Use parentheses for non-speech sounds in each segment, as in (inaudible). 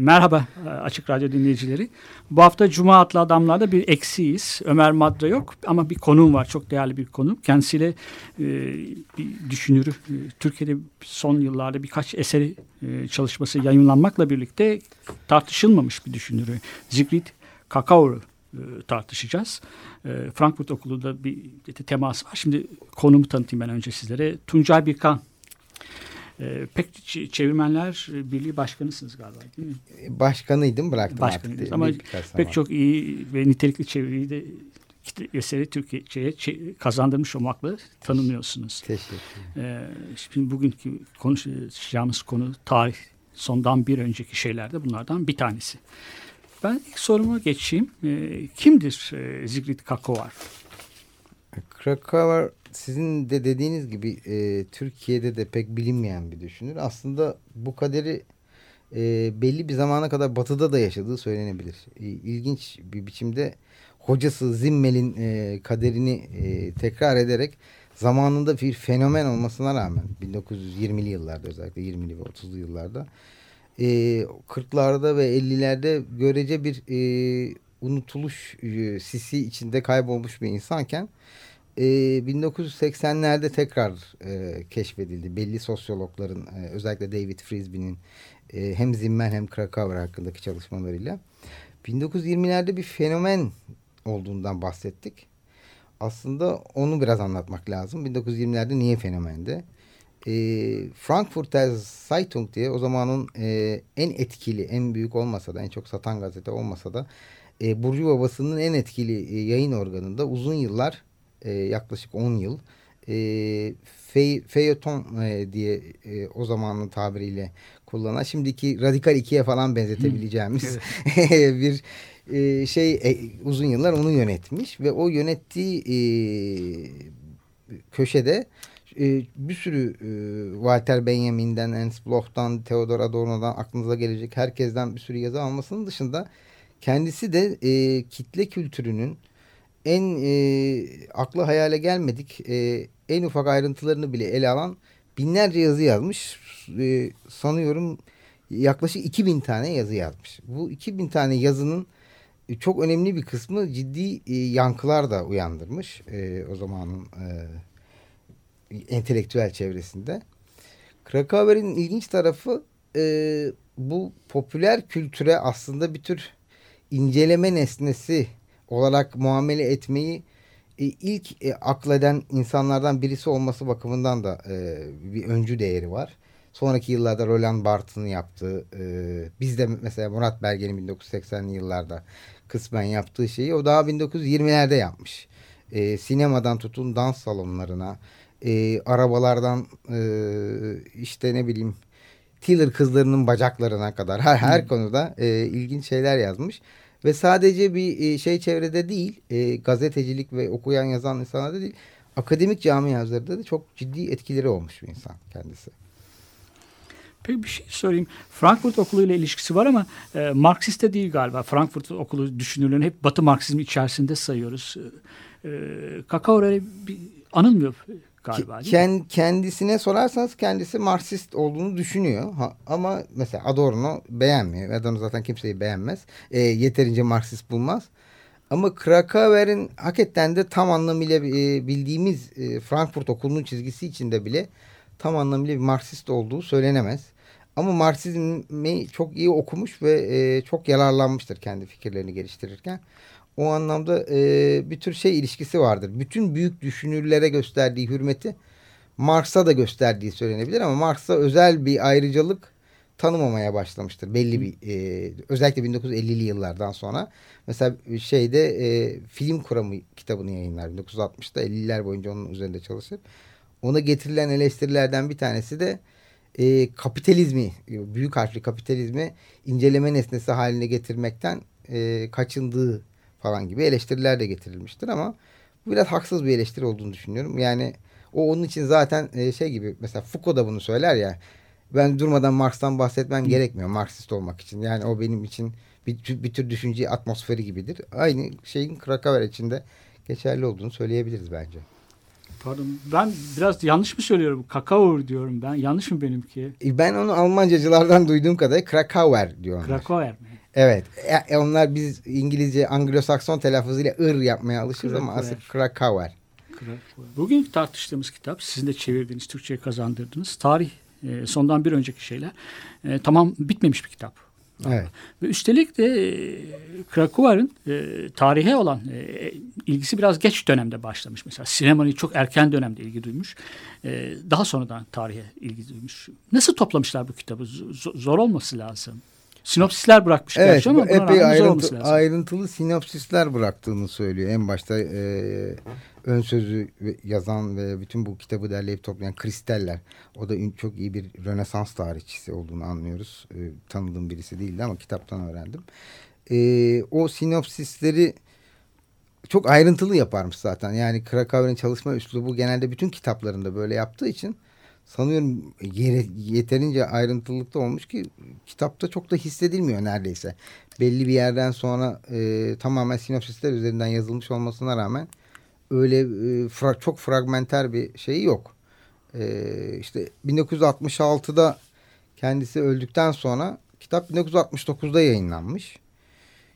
Merhaba Açık Radyo dinleyicileri. Bu hafta Cuma adlı adamlarda bir eksiyiz. Ömer Madra yok ama bir konuğum var. Çok değerli bir konu. Kendisiyle e, bir düşünürü. E, Türkiye'de son yıllarda birkaç eseri e, çalışması yayınlanmakla birlikte tartışılmamış bir düşünürü. Zigrid Kakao'yu e, tartışacağız. E, Frankfurt Okulu'da bir temas var. Şimdi konumu tanıtayım ben önce sizlere. Tuncay Birkan e, pek çevirmenler Birliği Başkanısınız galiba değil mi? Başkanıydım bıraktım Başkanıydım artık. Ama pek çok iyi ve nitelikli çeviriyi de eseri Türkiye'ye kazandırmış olmakla tanınıyorsunuz. Teşekkür ederim. Ee, şimdi bugünkü konuşacağımız konu tarih sondan bir önceki şeylerde bunlardan bir tanesi. Ben ilk soruma geçeyim. E, kimdir e, Zigrid Krakauer? Krakauer sizin de dediğiniz gibi e, Türkiye'de de pek bilinmeyen bir düşünür. Aslında bu kaderi e, belli bir zamana kadar batıda da yaşadığı söylenebilir. E, ilginç bir biçimde hocası Zimmel'in e, kaderini e, tekrar ederek zamanında bir fenomen olmasına rağmen 1920'li yıllarda özellikle 20'li ve 30'lu yıllarda e, 40'larda ve 50'lerde görece bir e, unutuluş e, sisi içinde kaybolmuş bir insanken e, 1980'lerde tekrar e, keşfedildi. Belli sosyologların e, özellikle David Frisbee'nin e, hem Zimmer hem Krakauer hakkındaki çalışmalarıyla 1920'lerde bir fenomen olduğundan bahsettik. Aslında onu biraz anlatmak lazım. 1920'lerde niye fenomende? E, Frankfurter Zeitung diye o zamanın e, en etkili, en büyük olmasa da en çok satan gazete olmasa da e, Burjuva basının en etkili e, yayın organında uzun yıllar e, yaklaşık 10 yıl. E, fe, feyeton e, diye e, o zamanın tabiriyle kullanan şimdiki radikal ikiye falan benzetebileceğimiz (laughs) bir e, şey e, uzun yıllar onu yönetmiş ve o yönettiği e, köşede e, bir sürü e, Walter Benjamin'den, Ernst Bloch'tan, Theodor Adorno'dan aklınıza gelecek herkesten bir sürü yazı almasının dışında kendisi de e, kitle kültürünün en e, aklı hayale gelmedik e, en ufak ayrıntılarını bile ele alan binlerce yazı yazmış. E, sanıyorum yaklaşık 2000 tane yazı yazmış. Bu 2000 tane yazının çok önemli bir kısmı ciddi e, yankılar da uyandırmış e, o zamanın e, entelektüel çevresinde. Krakauer'in ilginç tarafı e, bu popüler kültüre aslında bir tür inceleme nesnesi olarak muamele etmeyi e, ilk e, akleden insanlardan birisi olması bakımından da e, bir öncü değeri var. Sonraki yıllarda Roland Barthes'ın yaptığı, e, biz de mesela Murat Belge'nin 1980'li yıllarda kısmen yaptığı şeyi o daha 1920'lerde yapmış. E, sinemadan tutun dans salonlarına, e, arabalardan e, işte ne bileyim Tiller kızlarının bacaklarına kadar her, her konuda e, ilginç şeyler yazmış. Ve sadece bir e, şey çevrede değil, e, gazetecilik ve okuyan yazan insanlarda değil, akademik camialarda da çok ciddi etkileri olmuş bir insan kendisi. Peki bir şey sorayım. Frankfurt Okulu ile ilişkisi var ama e, Marksist de değil galiba. Frankfurt Okulu düşünürlerini hep Batı Marksizmi içerisinde sayıyoruz. E, e Kakao öyle bir anılmıyor galiba. Kend, kendisine sorarsanız kendisi Marksist olduğunu düşünüyor. Ha, ama mesela Adorno beğenmiyor. Adorno zaten kimseyi beğenmez. E, yeterince Marksist bulmaz. Ama Krakauer'in hakikaten de tam anlamıyla e, bildiğimiz e, Frankfurt okulunun çizgisi içinde bile tam anlamıyla bir Marksist olduğu söylenemez. Ama Marksizmi çok iyi okumuş ve e, çok yararlanmıştır kendi fikirlerini geliştirirken o anlamda e, bir tür şey ilişkisi vardır. Bütün büyük düşünürlere gösterdiği hürmeti Marx'a da gösterdiği söylenebilir ama Marx'a özel bir ayrıcalık tanımamaya başlamıştır. Belli bir e, özellikle 1950'li yıllardan sonra mesela şeyde e, film kuramı kitabını yayınlar 1960'da 50'ler boyunca onun üzerinde çalışır. Ona getirilen eleştirilerden bir tanesi de e, kapitalizmi, büyük harfli kapitalizmi inceleme nesnesi haline getirmekten e, kaçındığı falan gibi eleştiriler de getirilmiştir ama bu biraz haksız bir eleştiri olduğunu düşünüyorum. Yani o onun için zaten e, şey gibi mesela Foucault da bunu söyler ya ben durmadan Marx'tan bahsetmem Hı. gerekmiyor Marksist olmak için. Yani o benim için bir, bir tür düşünce atmosferi gibidir. Aynı şeyin Krakaver içinde geçerli olduğunu söyleyebiliriz bence. Pardon ben biraz yanlış mı söylüyorum? Kakao diyorum ben. Yanlış mı benimki? E, ben onu Almancacılardan duyduğum kadar Krakauer diyorlar. Krakauer mi? Evet. E, e, onlar biz İngilizce Anglo-Sakson telaffuzuyla ır yapmaya alışırız ama asıl Krakauer. Bugün tartıştığımız kitap sizin de çevirdiğiniz, Türkçe'ye kazandırdığınız tarih e, sondan bir önceki şeyler. E, tamam bitmemiş bir kitap. Evet. Ve üstelik de e, Krakauer'ın e, tarihe olan e, ilgisi biraz geç dönemde başlamış. Mesela sinemayı çok erken dönemde ilgi duymuş. E, daha sonradan tarihe ilgi duymuş. Nasıl toplamışlar bu kitabı? Z zor olması lazım. Sinopsisler bırakmış evet, gerçi ama epey ayrıntı, ayrıntılı sinopsisler bıraktığını söylüyor. En başta e, ön sözü yazan ve bütün bu kitabı derleyip toplayan Kristeller. O da çok iyi bir Rönesans tarihçisi olduğunu anlıyoruz. E, tanıdığım birisi değildi ama kitaptan öğrendim. E, o sinopsisleri çok ayrıntılı yaparmış zaten. Yani Krakauer'in çalışma üslubu genelde bütün kitaplarında böyle yaptığı için sanıyorum yeterince ayrıntılıkta olmuş ki kitapta çok da hissedilmiyor neredeyse. Belli bir yerden sonra e, tamamen sinopsisler üzerinden yazılmış olmasına rağmen öyle e, fra çok fragmenter bir şeyi yok. E, işte 1966'da kendisi öldükten sonra kitap 1969'da yayınlanmış.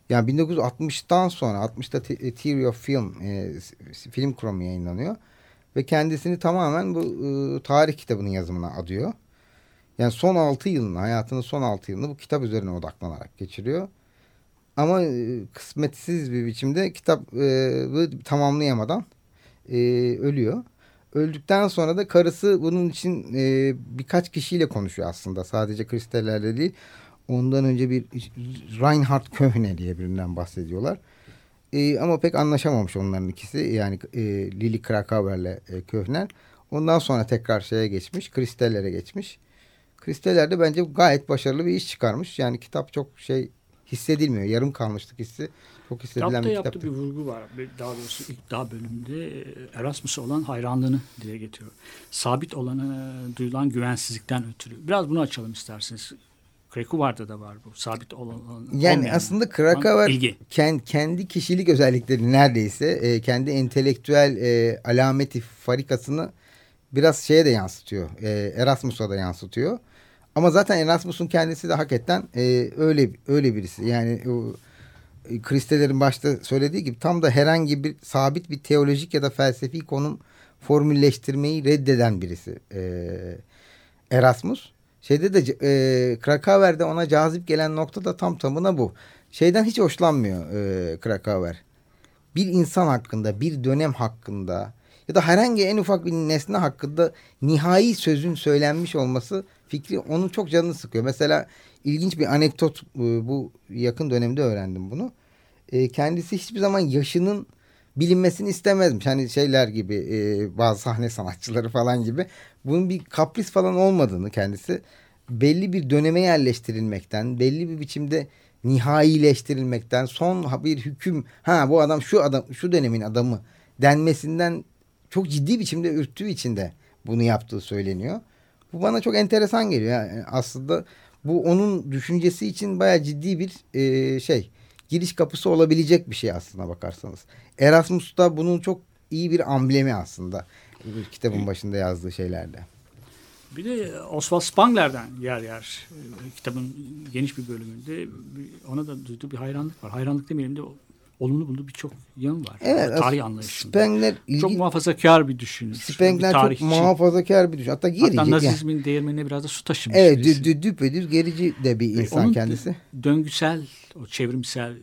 Yani 1960'tan sonra 60'ta Theory of Film e, film kuramı yayınlanıyor. Ve kendisini tamamen bu e, tarih kitabının yazımına adıyor. Yani son 6 yılını, hayatının son 6 yılını bu kitap üzerine odaklanarak geçiriyor. Ama e, kısmetsiz bir biçimde kitabı e, tamamlayamadan e, ölüyor. Öldükten sonra da karısı bunun için e, birkaç kişiyle konuşuyor aslında. Sadece kristallerle değil. Ondan önce bir Reinhard Köhne diye birinden bahsediyorlar. E, ama pek anlaşamamış onların ikisi. Yani e, Lili Krakauer'le e, Köhner. Ondan sonra tekrar şeye geçmiş. Kristellere geçmiş. Kristeller de bence gayet başarılı bir iş çıkarmış. Yani kitap çok şey hissedilmiyor. Yarım kalmışlık hissi çok hissedilen Kitapta bir yaptığı bir vurgu var. Daha doğrusu ilk daha bölümde e, Erasmus'a olan hayranlığını dile getiriyor. Sabit olana duyulan güvensizlikten ötürü. Biraz bunu açalım isterseniz. Krakauer'da da var bu. Sabit olan. Yani olmayan aslında Krakauer kendi, kendi kişilik özellikleri neredeyse e, kendi entelektüel e, alameti farikasını biraz şeye de yansıtıyor. E, Erasmus'a da yansıtıyor. Ama zaten Erasmus'un kendisi de hakikaten e, öyle öyle birisi. Yani o e, Kristaller'in başta söylediği gibi tam da herhangi bir sabit bir teolojik ya da felsefi konum formülleştirmeyi reddeden birisi. E, Erasmus. Şeyde de e, Krakauer'de ona cazip gelen nokta da tam tamına bu. Şeyden hiç hoşlanmıyor e, Krakauer. Bir insan hakkında, bir dönem hakkında ya da herhangi en ufak bir nesne hakkında nihai sözün söylenmiş olması fikri onun çok canını sıkıyor. Mesela ilginç bir anekdot e, bu yakın dönemde öğrendim bunu. E, kendisi hiçbir zaman yaşının bilinmesini istemezmiş. Hani şeyler gibi e, bazı sahne sanatçıları falan gibi. Bunun bir kapris falan olmadığını kendisi belli bir döneme yerleştirilmekten, belli bir biçimde nihaileştirilmekten, son bir hüküm, ha bu adam şu adam şu dönemin adamı denmesinden çok ciddi biçimde ürktüğü için de bunu yaptığı söyleniyor. Bu bana çok enteresan geliyor. Yani aslında bu onun düşüncesi için baya ciddi bir e, şey giriş kapısı olabilecek bir şey aslında bakarsanız. Erasmus da bunun çok iyi bir amblemi aslında. Kitabın başında yazdığı şeylerde. Bir de Oswald Spangler'den yer yer e, kitabın geniş bir bölümünde ona da duyduğu bir hayranlık var. Hayranlık demeyelim de olumlu bulduğu birçok yan var. Evet. Tarih anlayışında. Spengler ilgi... çok muhafazakar bir düşünür. Spengler çok muhafazakar bir düşünür. Hatta gerici. Hatta Nazizmin yani. değirmenine biraz da su taşımış. Evet. Dü, düpedüz gerici de bir insan Onun kendisi. döngüsel, o çevrimsel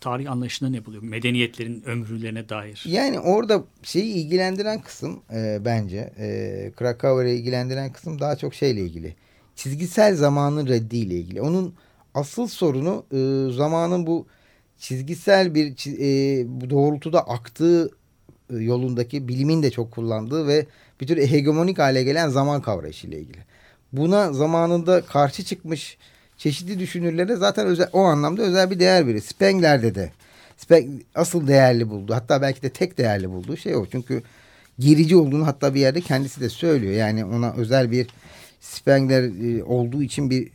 tarih anlayışında ne buluyor? Medeniyetlerin ömrülerine dair. Yani orada şeyi ilgilendiren kısım e, bence e, Krakauer'e ilgilendiren kısım daha çok şeyle ilgili. Çizgisel zamanın reddiyle ilgili. Onun asıl sorunu e, zamanın bu çizgisel bir e, doğrultuda aktığı e, yolundaki bilimin de çok kullandığı ve bir tür hegemonik hale gelen zaman kavrayışıyla ilgili. buna zamanında karşı çıkmış çeşitli düşünürlere zaten özel, o anlamda özel bir değer verir. Spengler'de de asıl değerli buldu. Hatta belki de tek değerli bulduğu şey o. Çünkü gerici olduğunu hatta bir yerde kendisi de söylüyor. Yani ona özel bir Spengler e, olduğu için bir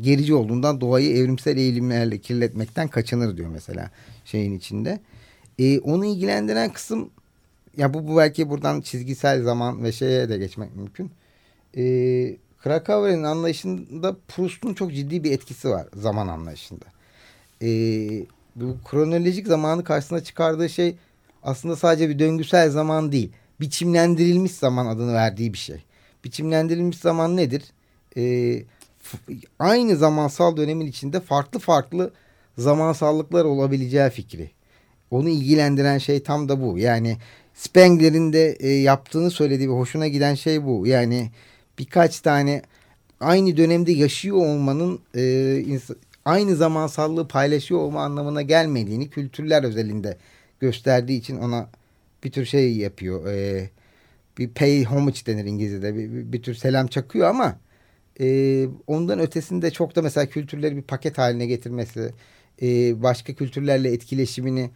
gerici olduğundan doğayı evrimsel eğilimlerle kirletmekten kaçınır diyor mesela şeyin içinde. E, onu ilgilendiren kısım ya bu, bu belki buradan çizgisel zaman ve şeye de geçmek mümkün. E, Krakauer'in anlayışında Proust'un çok ciddi bir etkisi var zaman anlayışında. E, bu kronolojik zamanı karşısına çıkardığı şey aslında sadece bir döngüsel zaman değil. Biçimlendirilmiş zaman adını verdiği bir şey. Biçimlendirilmiş zaman nedir? Ee, aynı zamansal dönemin içinde farklı farklı zamansallıklar olabileceği fikri. Onu ilgilendiren şey tam da bu. Yani Spengler'in de e, yaptığını söylediği ve hoşuna giden şey bu. Yani birkaç tane aynı dönemde yaşıyor olmanın e, aynı zamansallığı paylaşıyor olma anlamına gelmediğini kültürler özelinde gösterdiği için ona bir tür şey yapıyor. E, bir pay homage denir İngilizce'de. Bir, bir, bir tür selam çakıyor ama e, ondan ötesinde çok da mesela kültürleri bir paket haline getirmesi, e, başka kültürlerle etkileşimini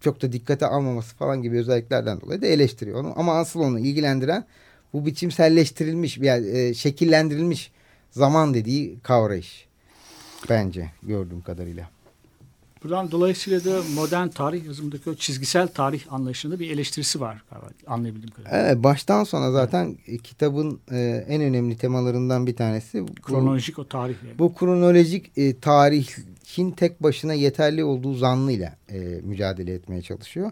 çok da dikkate almaması falan gibi özelliklerden dolayı da eleştiriyor onu. Ama asıl onu ilgilendiren bu biçimselleştirilmiş, yani, e, şekillendirilmiş zaman dediği kavrayış. Bence gördüğüm kadarıyla. Buradan dolayısıyla da modern tarih yazımındaki o çizgisel tarih anlayışında bir eleştirisi var galiba anlayabildiğim kadarıyla. Evet baştan sona zaten evet. kitabın e, en önemli temalarından bir tanesi. Kronolojik bu, o tarih. Yani. Bu kronolojik e, tarihin tek başına yeterli olduğu zannıyla e, mücadele etmeye çalışıyor.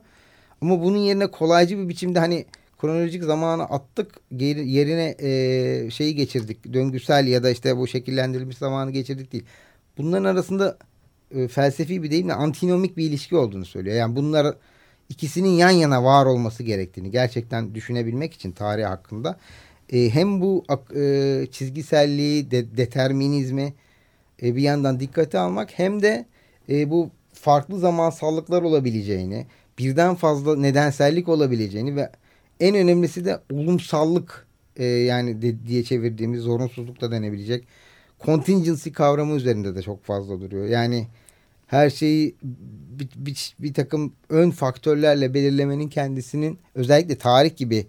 Ama bunun yerine kolaycı bir biçimde hani kronolojik zamanı attık yerine e, şeyi geçirdik. Döngüsel ya da işte bu şekillendirilmiş zamanı geçirdik değil. Bunların arasında e, felsefi bir deyimle antinomik bir ilişki olduğunu söylüyor. Yani bunlar ikisinin yan yana var olması gerektiğini gerçekten düşünebilmek için tarih hakkında e, hem bu e, çizgiselliği, de, determinizmi e, bir yandan dikkate almak hem de e, bu farklı zamansallıklar olabileceğini, birden fazla nedensellik olabileceğini ve en önemlisi de olumsallık e, yani de, diye çevirdiğimiz zorunsuzluk da denebilecek contingency kavramı üzerinde de çok fazla duruyor. Yani her şeyi bir, bir, bir takım ön faktörlerle belirlemenin kendisinin özellikle tarih gibi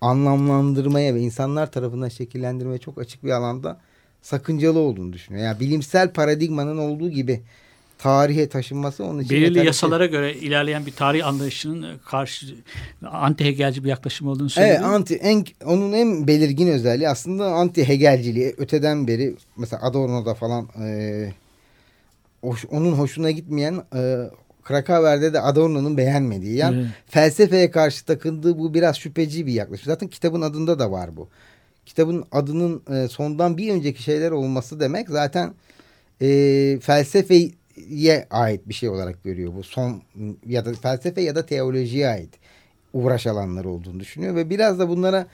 anlamlandırmaya ve insanlar tarafından şekillendirmeye çok açık bir alanda sakıncalı olduğunu düşünüyor. Yani bilimsel paradigmanın olduğu gibi tarihe taşınması onun için belirli yasalara göre ilerleyen bir tarih anlayışının karşı anti Hegelci bir yaklaşım olduğunu söylüyor. Evet, anti en onun en belirgin özelliği aslında anti Hegelciliği öteden beri mesela Adorno'da falan e, hoş, onun hoşuna gitmeyen e, Krakauer'de de Adorno'nun beğenmediği. Yani evet. felsefeye karşı takındığı bu biraz şüpheci bir yaklaşım. Zaten kitabın adında da var bu. Kitabın adının e, sondan bir önceki şeyler olması demek zaten e, felsefeye ait bir şey olarak görüyor bu. Son ya da felsefe ya da teolojiye ait uğraş alanları olduğunu düşünüyor ve biraz da bunlara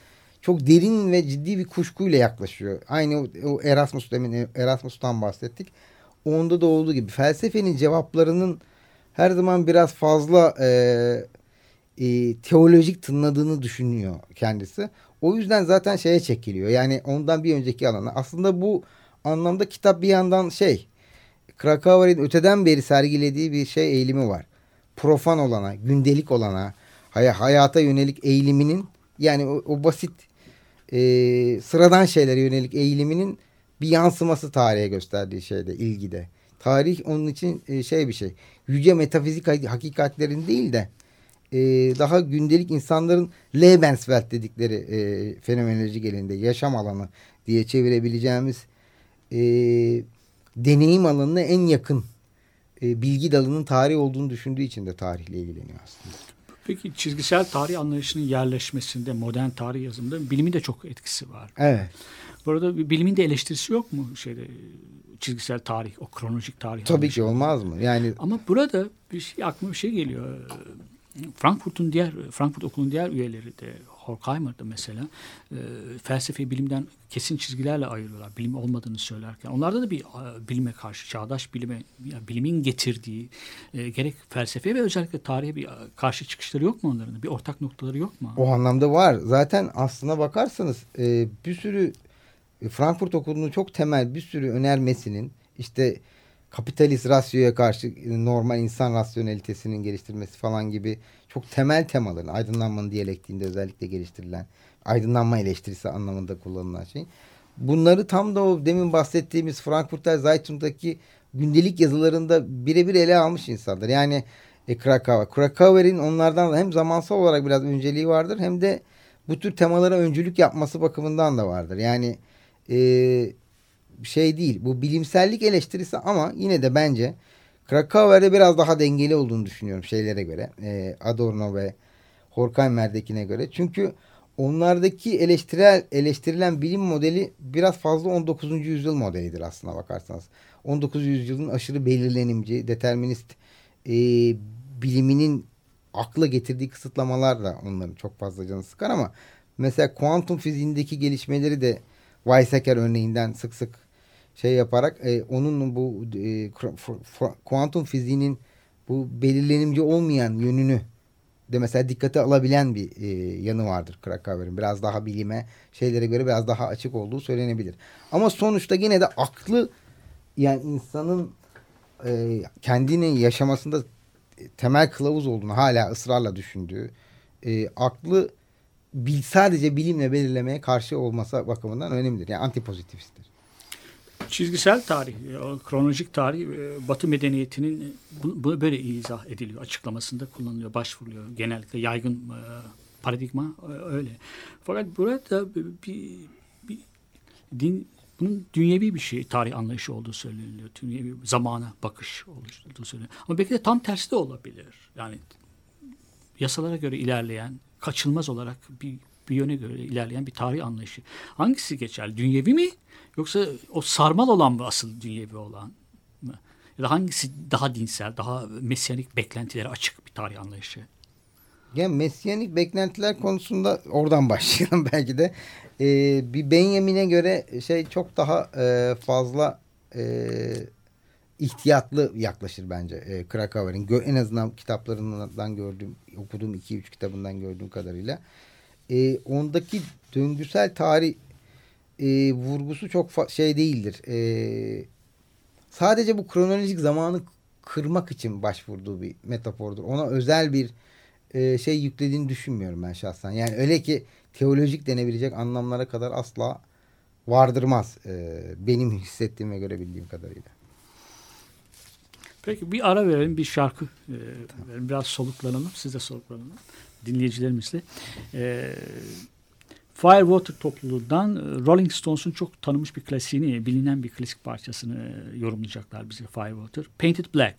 çok derin ve ciddi bir kuşkuyla yaklaşıyor. Aynı o Erasmus demin Erasmus'tan bahsettik onda da olduğu gibi felsefenin cevaplarının her zaman biraz fazla e, e, teolojik tınladığını düşünüyor kendisi. O yüzden zaten şeye çekiliyor. Yani ondan bir önceki alana. Aslında bu anlamda kitap bir yandan şey Krakauer'in öteden beri sergilediği bir şey eğilimi var. Profan olana, gündelik olana, hay hayata yönelik eğiliminin yani o, o basit e, sıradan şeylere yönelik eğiliminin bir yansıması tarihe gösterdiği şeyde, ilgide. Tarih onun için e, şey bir şey. Yüce metafizik hakikatlerin değil de e, daha gündelik insanların Lebenswelt dedikleri e, fenomenoloji gelinde yaşam alanı diye çevirebileceğimiz e, deneyim alanına en yakın e, bilgi dalının tarih olduğunu düşündüğü için de tarihle ilgileniyor aslında. Peki çizgisel tarih anlayışının yerleşmesinde modern tarih yazımında bilimin de çok etkisi var. Evet. Bu arada bilimin de eleştirisi yok mu şeyde çizgisel tarih, o kronolojik tarih? Tabii anlayışı. ki olmaz mı? Yani ama burada bir şey aklıma bir şey geliyor. Frankfurt'un diğer Frankfurt Okulu'nun diğer üyeleri de Horkheimer'da mesela e, bilimden kesin çizgilerle ayırıyorlar. Bilim olmadığını söylerken. Onlarda da bir e, bilime karşı, çağdaş bilime, yani bilimin getirdiği e, gerek felsefe ve özellikle tarihe bir e, karşı çıkışları yok mu onların? Bir ortak noktaları yok mu? O anlamda var. Zaten aslına bakarsanız bir sürü Frankfurt Okulu'nun çok temel bir sürü önermesinin işte kapitalist rasyoya karşı normal insan rasyonelitesinin geliştirmesi falan gibi çok temel temaların aydınlanmanın diyalektiğinde özellikle geliştirilen aydınlanma eleştirisi anlamında kullanılan şey. Bunları tam da o demin bahsettiğimiz Frankfurter Zeitung'daki gündelik yazılarında birebir ele almış insanlar. Yani e, Krakauer. Krakauer'in onlardan hem zamansal olarak biraz önceliği vardır hem de bu tür temalara öncülük yapması bakımından da vardır. Yani e, şey değil bu bilimsellik eleştirisi ama yine de bence Krakauer'de biraz daha dengeli olduğunu düşünüyorum şeylere göre. E, Adorno ve Horkheimer'dekine göre. Çünkü onlardaki eleştirel eleştirilen bilim modeli biraz fazla 19. yüzyıl modelidir aslına bakarsanız. 19. yüzyılın aşırı belirlenimci, determinist e, biliminin akla getirdiği kısıtlamalar da onların çok fazla canı sıkar ama mesela kuantum fiziğindeki gelişmeleri de Weizsäcker örneğinden sık sık şey yaparak e, onun bu e, kuantum fiziğinin bu belirlenimci olmayan yönünü de mesela dikkate alabilen bir e, yanı vardır Krakauer'in. Biraz daha bilime, şeylere göre biraz daha açık olduğu söylenebilir. Ama sonuçta yine de aklı yani insanın e, kendini yaşamasında temel kılavuz olduğunu hala ısrarla düşündüğü e, aklı bil, sadece bilimle belirlemeye karşı olmasa bakımından önemlidir. Yani antipozitifisttir. Çizgisel tarih, kronolojik tarih e, Batı medeniyetinin bu böyle izah ediliyor, açıklamasında kullanılıyor, başvuruluyor. Genellikle yaygın e, paradigma e, öyle. Fakat burada bir, bir din bunun dünyevi bir şey, tarih anlayışı olduğu söyleniyor. Dünyevi zamana bakış olduğu söyleniyor. Ama belki de tam tersi de olabilir. Yani yasalara göre ilerleyen, kaçılmaz olarak bir, bir yöne göre ilerleyen bir tarih anlayışı. Hangisi geçer? Dünyevi mi? Yoksa o sarmal olan mı asıl dünyevi olan mı? Ya da hangisi daha dinsel, daha mesyanik beklentilere açık bir tarih anlayışı? Yani mesyanik beklentiler konusunda oradan (laughs) başlayalım belki de. Ee, bir Benjamin'e göre şey çok daha e, fazla e, ihtiyatlı yaklaşır bence e, Krakauer'in. En azından kitaplarından gördüğüm, okuduğum iki üç kitabından gördüğüm kadarıyla. E, ondaki döngüsel tarih e, vurgusu çok şey değildir. E, sadece bu kronolojik zamanı kırmak için başvurduğu bir metafordur. Ona özel bir e, şey yüklediğini düşünmüyorum ben şahsen. Yani öyle ki teolojik denebilecek anlamlara kadar asla vardırmaz. E, benim hissettiğime göre bildiğim kadarıyla. Peki bir ara verelim bir şarkı e, verelim. Biraz soluklanalım. Siz de soluklanalım. Dinleyicilerimizle. E, Firewater topluluğundan e, Rolling Stones'un çok tanınmış bir klasiğini, bilinen bir klasik parçasını yorumlayacaklar bize Firewater. Painted Black.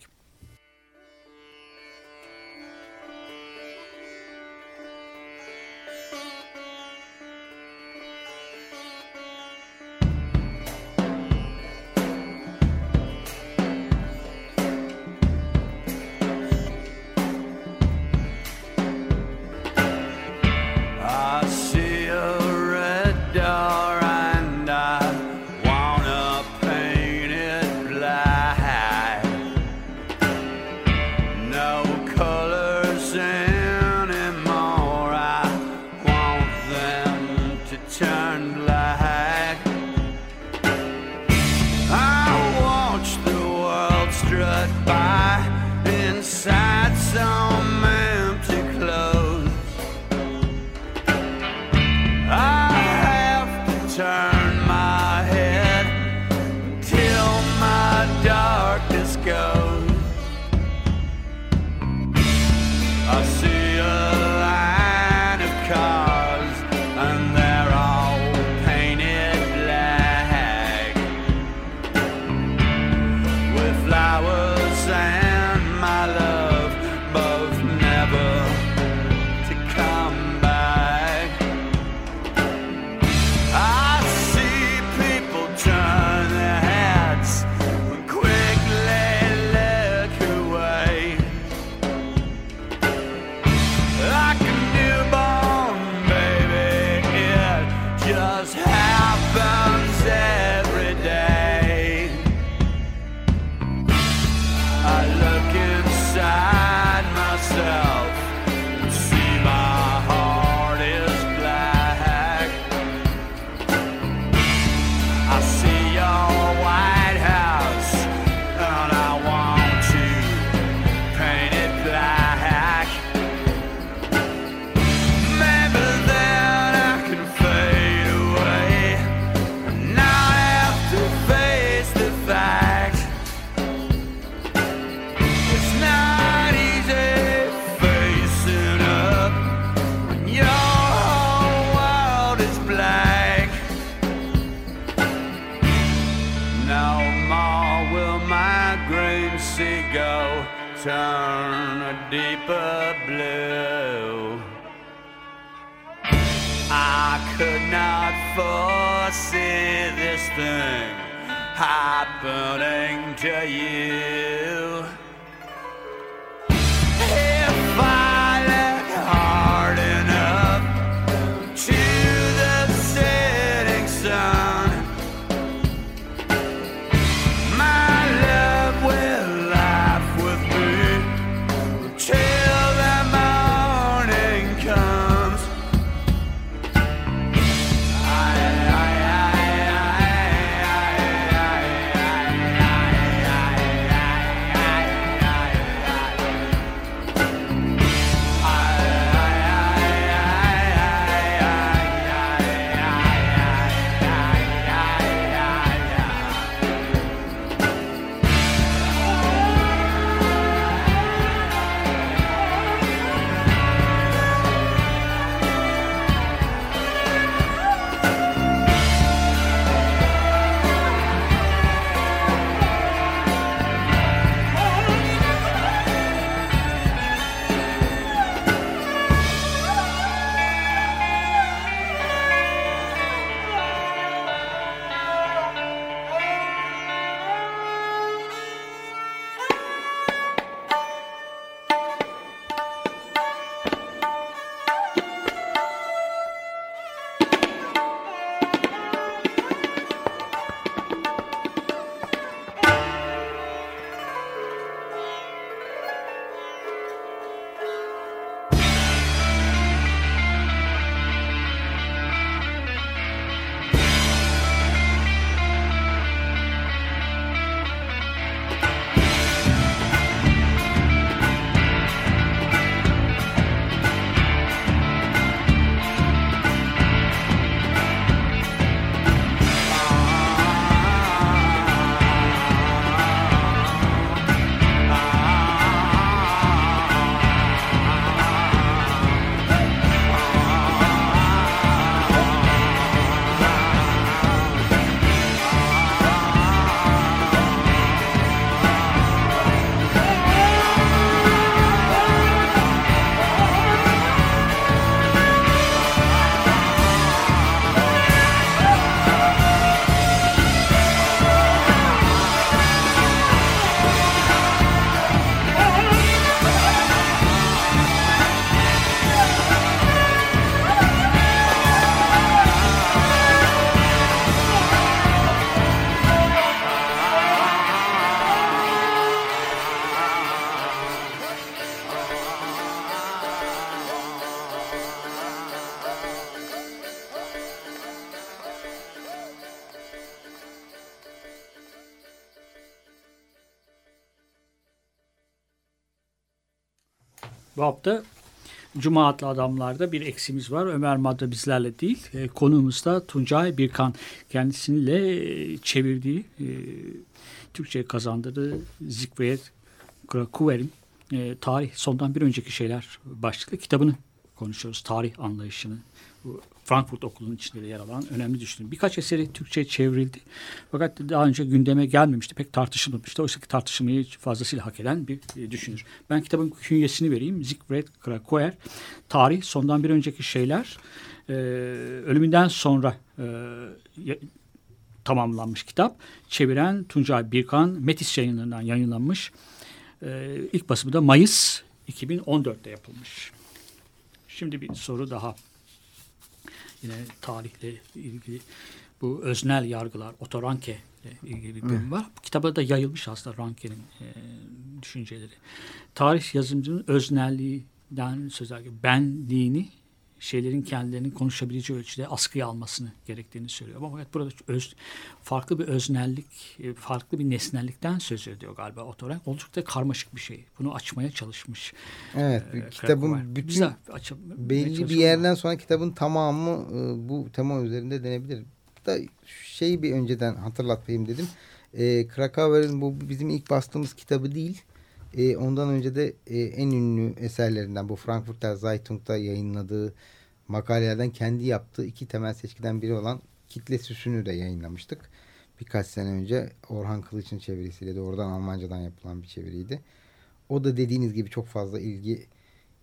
something happening to you. Bu hafta Cuma adlı adamlarda bir eksimiz var. Ömer Madra bizlerle değil. E, konuğumuz da Tuncay Birkan. Kendisiyle e, çevirdiği, e, Türkçe kazandırdığı Zikveyet Krakuver'in e, tarih sondan bir önceki şeyler başlıklı kitabını konuşuyoruz. Tarih anlayışını. Frankfurt Okulu'nun içinde de yer alan önemli düşünün. Birkaç eseri Türkçe çevrildi. Fakat daha önce gündeme gelmemişti. Pek tartışılmamıştı. Oysa ki tartışılmayı fazlasıyla hak eden bir e, düşünür. Ben kitabın künyesini vereyim. Siegfried Krakower. Tarih sondan bir önceki şeyler. E, ölümünden sonra e, tamamlanmış kitap. Çeviren Tuncay Birkan Metis yayınlarından yayınlanmış. E, ilk basımı da Mayıs 2014'te yapılmış. Şimdi bir soru daha yine tarihle ilgili bu öznel yargılar, otoranke ile ilgili bir bölüm var. Bu kitaba da yayılmış aslında Ranke'nin e, düşünceleri. Tarih yazımcının öznelliğinden söz ederken benliğini şeylerin kendilerinin konuşabileceği ölçüde askıya almasını gerektiğini söylüyor. Ama burada öz, farklı bir öznellik, e, farklı bir nesnellikten söz ediyor galiba otorank. Oldukça karmaşık bir şey. Bunu açmaya çalışmış. Evet, e, kitabın Krakower. bütün Bize belli bir yerden sonra kitabın tamamı e, bu tema üzerinde denebilir. Da şeyi bir önceden hatırlatayım dedim. E, Krakauer'in bu bizim ilk bastığımız kitabı değil. E, ondan önce de e, en ünlü eserlerinden bu Frankfurter Zeitung'da yayınladığı makalelerden kendi yaptığı iki temel seçkiden biri olan Kitle Süsü'nü de yayınlamıştık. birkaç sene önce Orhan Kılıç'ın çevirisiyle de oradan Almancadan yapılan bir çeviriydi. O da dediğiniz gibi çok fazla ilgi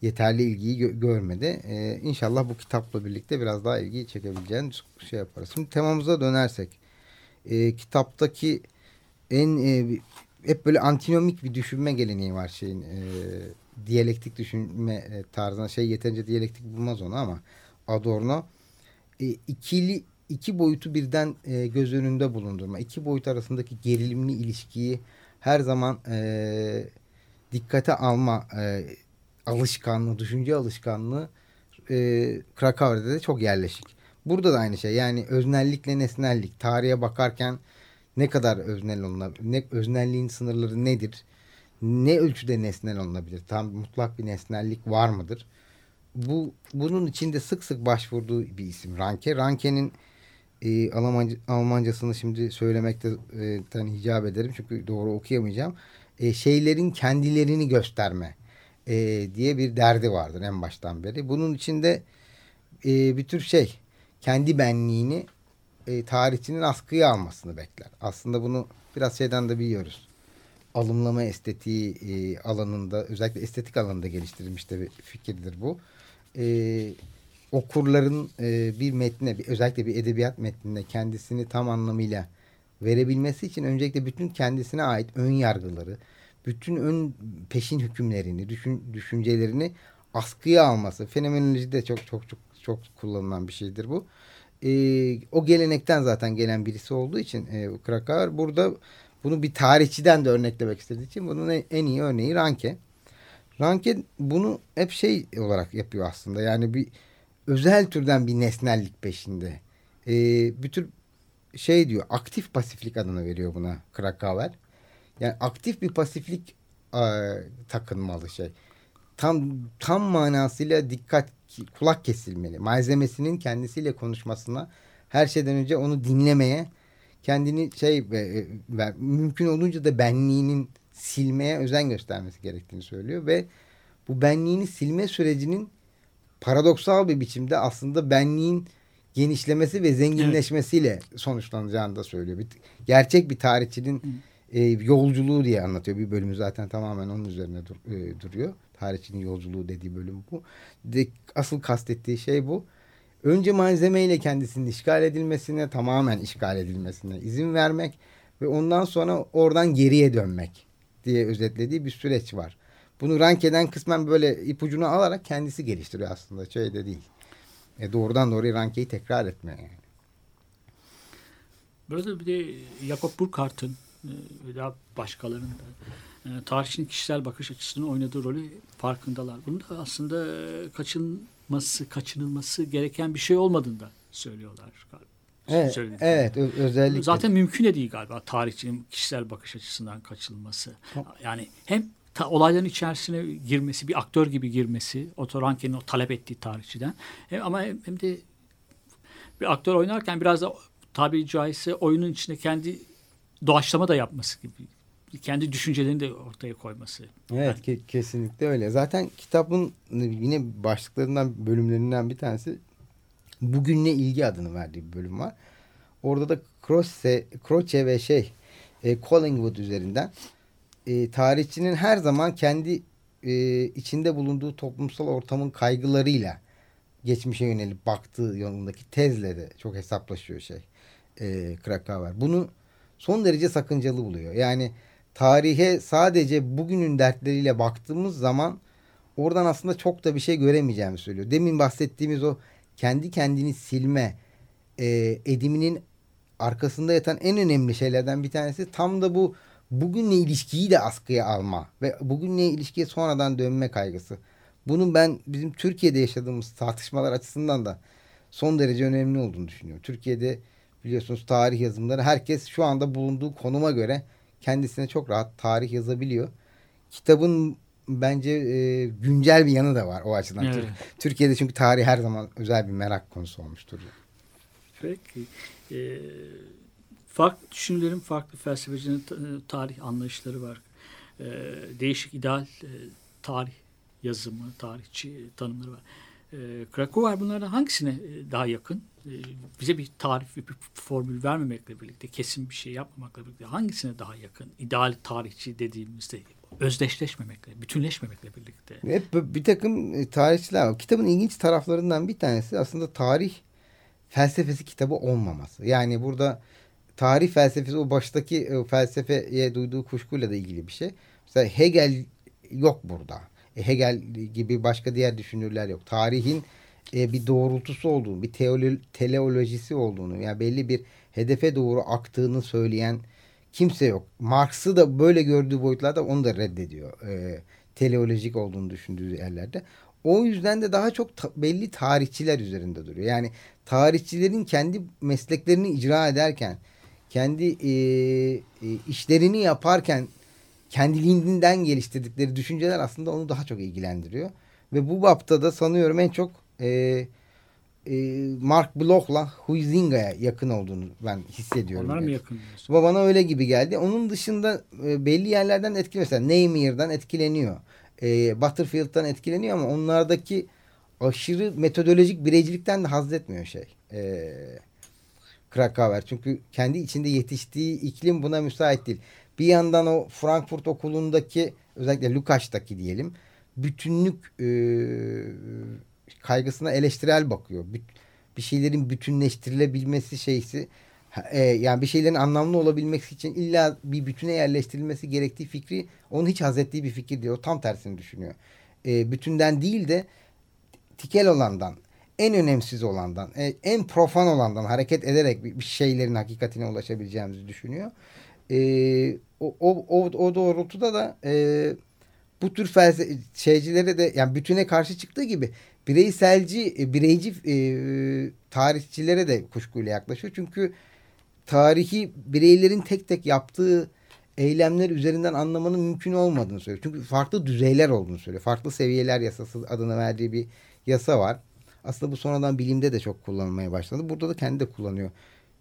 yeterli ilgiyi gö- görmedi. Ee, inşallah bu kitapla birlikte biraz daha ilgi çekebileceğini şey yaparız. Şimdi temamıza dönersek e, kitaptaki en e, hep böyle antinomik bir düşünme geleneği var şeyin e, diyalektik düşünme e, tarzına şey yeterince diyalektik bulmaz onu ama Adorno e, ikili iki boyutu birden e, göz önünde bulundurma. iki boyut arasındaki gerilimli ilişkiyi her zaman e, dikkate alma e, alışkanlığı, düşünce alışkanlığı e, Krakau'da da çok yerleşik. Burada da aynı şey. Yani öznellikle nesnellik. Tarihe bakarken ne kadar öznel olunabilir? Ne, öznelliğin sınırları nedir? Ne ölçüde nesnel olunabilir? Tam mutlak bir nesnellik var mıdır? Bu bunun içinde sık sık başvurduğu bir isim Ranke. Ranke'nin e, Almanca, Almancasını şimdi söylemekte e, hicap ederim çünkü doğru okuyamayacağım. E, şeylerin kendilerini gösterme e, diye bir derdi vardır en baştan beri. Bunun içinde e, bir tür şey kendi benliğini e, tarihçinin askıya almasını bekler. Aslında bunu biraz şeyden de biliyoruz. Alımlama estetiği e, alanında özellikle estetik alanında geliştirilmiş de bir fikirdir bu. E, okurların e, bir metne bir, özellikle bir edebiyat metnine kendisini tam anlamıyla verebilmesi için öncelikle bütün kendisine ait ön yargıları, bütün ön peşin hükümlerini, düşün, düşüncelerini askıya alması. Fenomenolojide çok çok çok çok kullanılan bir şeydir bu. E, o gelenekten zaten gelen birisi olduğu için e, Krakauer burada bunu bir tarihçiden de örneklemek istediği için bunun en iyi örneği Ranke. Ranke bunu hep şey olarak yapıyor aslında. Yani bir özel türden bir nesnellik peşinde. E, bir tür şey diyor aktif pasiflik adını veriyor buna Krakauer. Yani aktif bir pasiflik e, takınmalı şey. Tam tam manasıyla dikkat kulak kesilmeli. Malzemesinin kendisiyle konuşmasına her şeyden önce onu dinlemeye kendini şey ve, ve mümkün olunca da benliğinin silmeye özen göstermesi gerektiğini söylüyor ve bu benliğini silme sürecinin paradoksal bir biçimde aslında benliğin genişlemesi ve zenginleşmesiyle evet. sonuçlanacağını da söylüyor. Bir, gerçek bir tarihçinin e, yolculuğu diye anlatıyor. Bir bölümü zaten tamamen onun üzerine dur, e, duruyor. Tarihçinin yolculuğu dediği bölüm bu. De, asıl kastettiği şey bu. Önce malzemeyle kendisinin işgal edilmesine, tamamen işgal edilmesine izin vermek ve ondan sonra oradan geriye dönmek diye özetlediği bir süreç var. Bunu Ranke'den kısmen böyle ipucunu alarak kendisi geliştiriyor aslında. Şey de değil. E doğrudan doğruya Ranke'yi tekrar etme yani. Burada bir de Jakob Burckhardt'ın e, daha başkalarının da e, tarihçinin kişisel bakış açısının oynadığı rolü farkındalar. Bunu da aslında kaçınması, kaçınılması gereken bir şey olmadığını da söylüyorlar galiba. Evet, evet özellikle. Zaten mümkün de değil galiba tarihçinin kişisel bakış açısından kaçınılması. Yani hem ta, olayların içerisine girmesi, bir aktör gibi girmesi, Otoranke'nin o talep ettiği tarihçiden. Hem, ama hem, hem de bir aktör oynarken biraz da tabiri caizse oyunun içinde kendi doğaçlama da yapması gibi. Kendi düşüncelerini de ortaya koyması. Evet ke kesinlikle öyle. Zaten kitabın yine başlıklarından bölümlerinden bir tanesi bugünle ilgi adını verdiği bir bölüm var. Orada da Croce, Croce ve şey e, Collingwood üzerinden e, tarihçinin her zaman kendi e, içinde bulunduğu toplumsal ortamın kaygılarıyla geçmişe yönelip baktığı yolundaki tezle de çok hesaplaşıyor şey e, Krakauer. Bunu son derece sakıncalı buluyor. Yani tarihe sadece bugünün dertleriyle baktığımız zaman oradan aslında çok da bir şey göremeyeceğimi söylüyor. Demin bahsettiğimiz o kendi kendini silme e, ediminin arkasında yatan en önemli şeylerden bir tanesi tam da bu bugünle ilişkiyi de askıya alma ve bugünle ilişkiye sonradan dönme kaygısı. Bunun ben bizim Türkiye'de yaşadığımız tartışmalar açısından da son derece önemli olduğunu düşünüyorum. Türkiye'de biliyorsunuz tarih yazımları herkes şu anda bulunduğu konuma göre kendisine çok rahat tarih yazabiliyor. Kitabın bence e, güncel bir yanı da var o açıdan. Evet. Türkiye'de çünkü tarih her zaman özel bir merak konusu olmuştur. Peki. Ee, farklı düşünürlerin, farklı felsefecilerin tarih anlayışları var. Ee, değişik ideal e, tarih yazımı, tarihçi tanımları var. E, Krakauer bunlardan hangisine daha yakın? E, bize bir tarif, bir formül vermemekle birlikte, kesin bir şey yapmamakla birlikte hangisine daha yakın? İdeal tarihçi dediğimizde özdeşleşmemekle, bütünleşmemekle birlikte. Hep bir takım e, tarihçiler var. Kitabın ilginç taraflarından bir tanesi aslında tarih felsefesi kitabı olmaması. Yani burada tarih felsefesi o baştaki e, felsefeye duyduğu kuşkuyla da ilgili bir şey. Mesela Hegel yok burada. E, Hegel gibi başka diğer düşünürler yok. Tarihin e, bir doğrultusu olduğunu, bir teolo teleolojisi olduğunu, yani belli bir hedefe doğru aktığını söyleyen kimse yok. Marx'ı da böyle gördüğü boyutlarda onu da reddediyor. E, teleolojik olduğunu düşündüğü yerlerde. O yüzden de daha çok ta belli tarihçiler üzerinde duruyor. Yani tarihçilerin kendi mesleklerini icra ederken, kendi e, e, işlerini yaparken kendiliğinden geliştirdikleri düşünceler aslında onu daha çok ilgilendiriyor. Ve bu bapta da sanıyorum en çok e, e, Mark Bloch'la Huizinga'ya yakın olduğunu ben hissediyorum. Onlar mı yakın diyorsun? Bana öyle gibi geldi. Onun dışında e, belli yerlerden etkileniyor. Mesela Neymir'den etkileniyor. E, Butterfield'dan etkileniyor ama onlardaki aşırı metodolojik bireycilikten de haz etmiyor şey. E, Krakauer. Çünkü kendi içinde yetiştiği iklim buna müsait değil. Bir yandan o Frankfurt okulundaki özellikle Lukaç'taki diyelim bütünlük e, kaygısına eleştirel bakıyor. Bir şeylerin bütünleştirilebilmesi şeysi e, yani bir şeylerin anlamlı olabilmesi için illa bir bütüne yerleştirilmesi gerektiği fikri onun hiç haz ettiği bir fikir. O tam tersini düşünüyor. E, bütünden değil de tikel olandan, en önemsiz olandan, e, en profan olandan hareket ederek bir, bir şeylerin hakikatine ulaşabileceğimizi düşünüyor. E, o, o, o, o doğrultuda da e, bu tür felsefe şeycilere de yani bütüne karşı çıktığı gibi bireyselci, e, bireyci e, tarihçilere de kuşkuyla yaklaşıyor. Çünkü tarihi bireylerin tek tek yaptığı eylemler üzerinden anlamanın mümkün olmadığını söylüyor. Çünkü farklı düzeyler olduğunu söylüyor. Farklı seviyeler yasası adını verdiği bir yasa var. Aslında bu sonradan bilimde de çok kullanılmaya başladı. Burada da kendi de kullanıyor.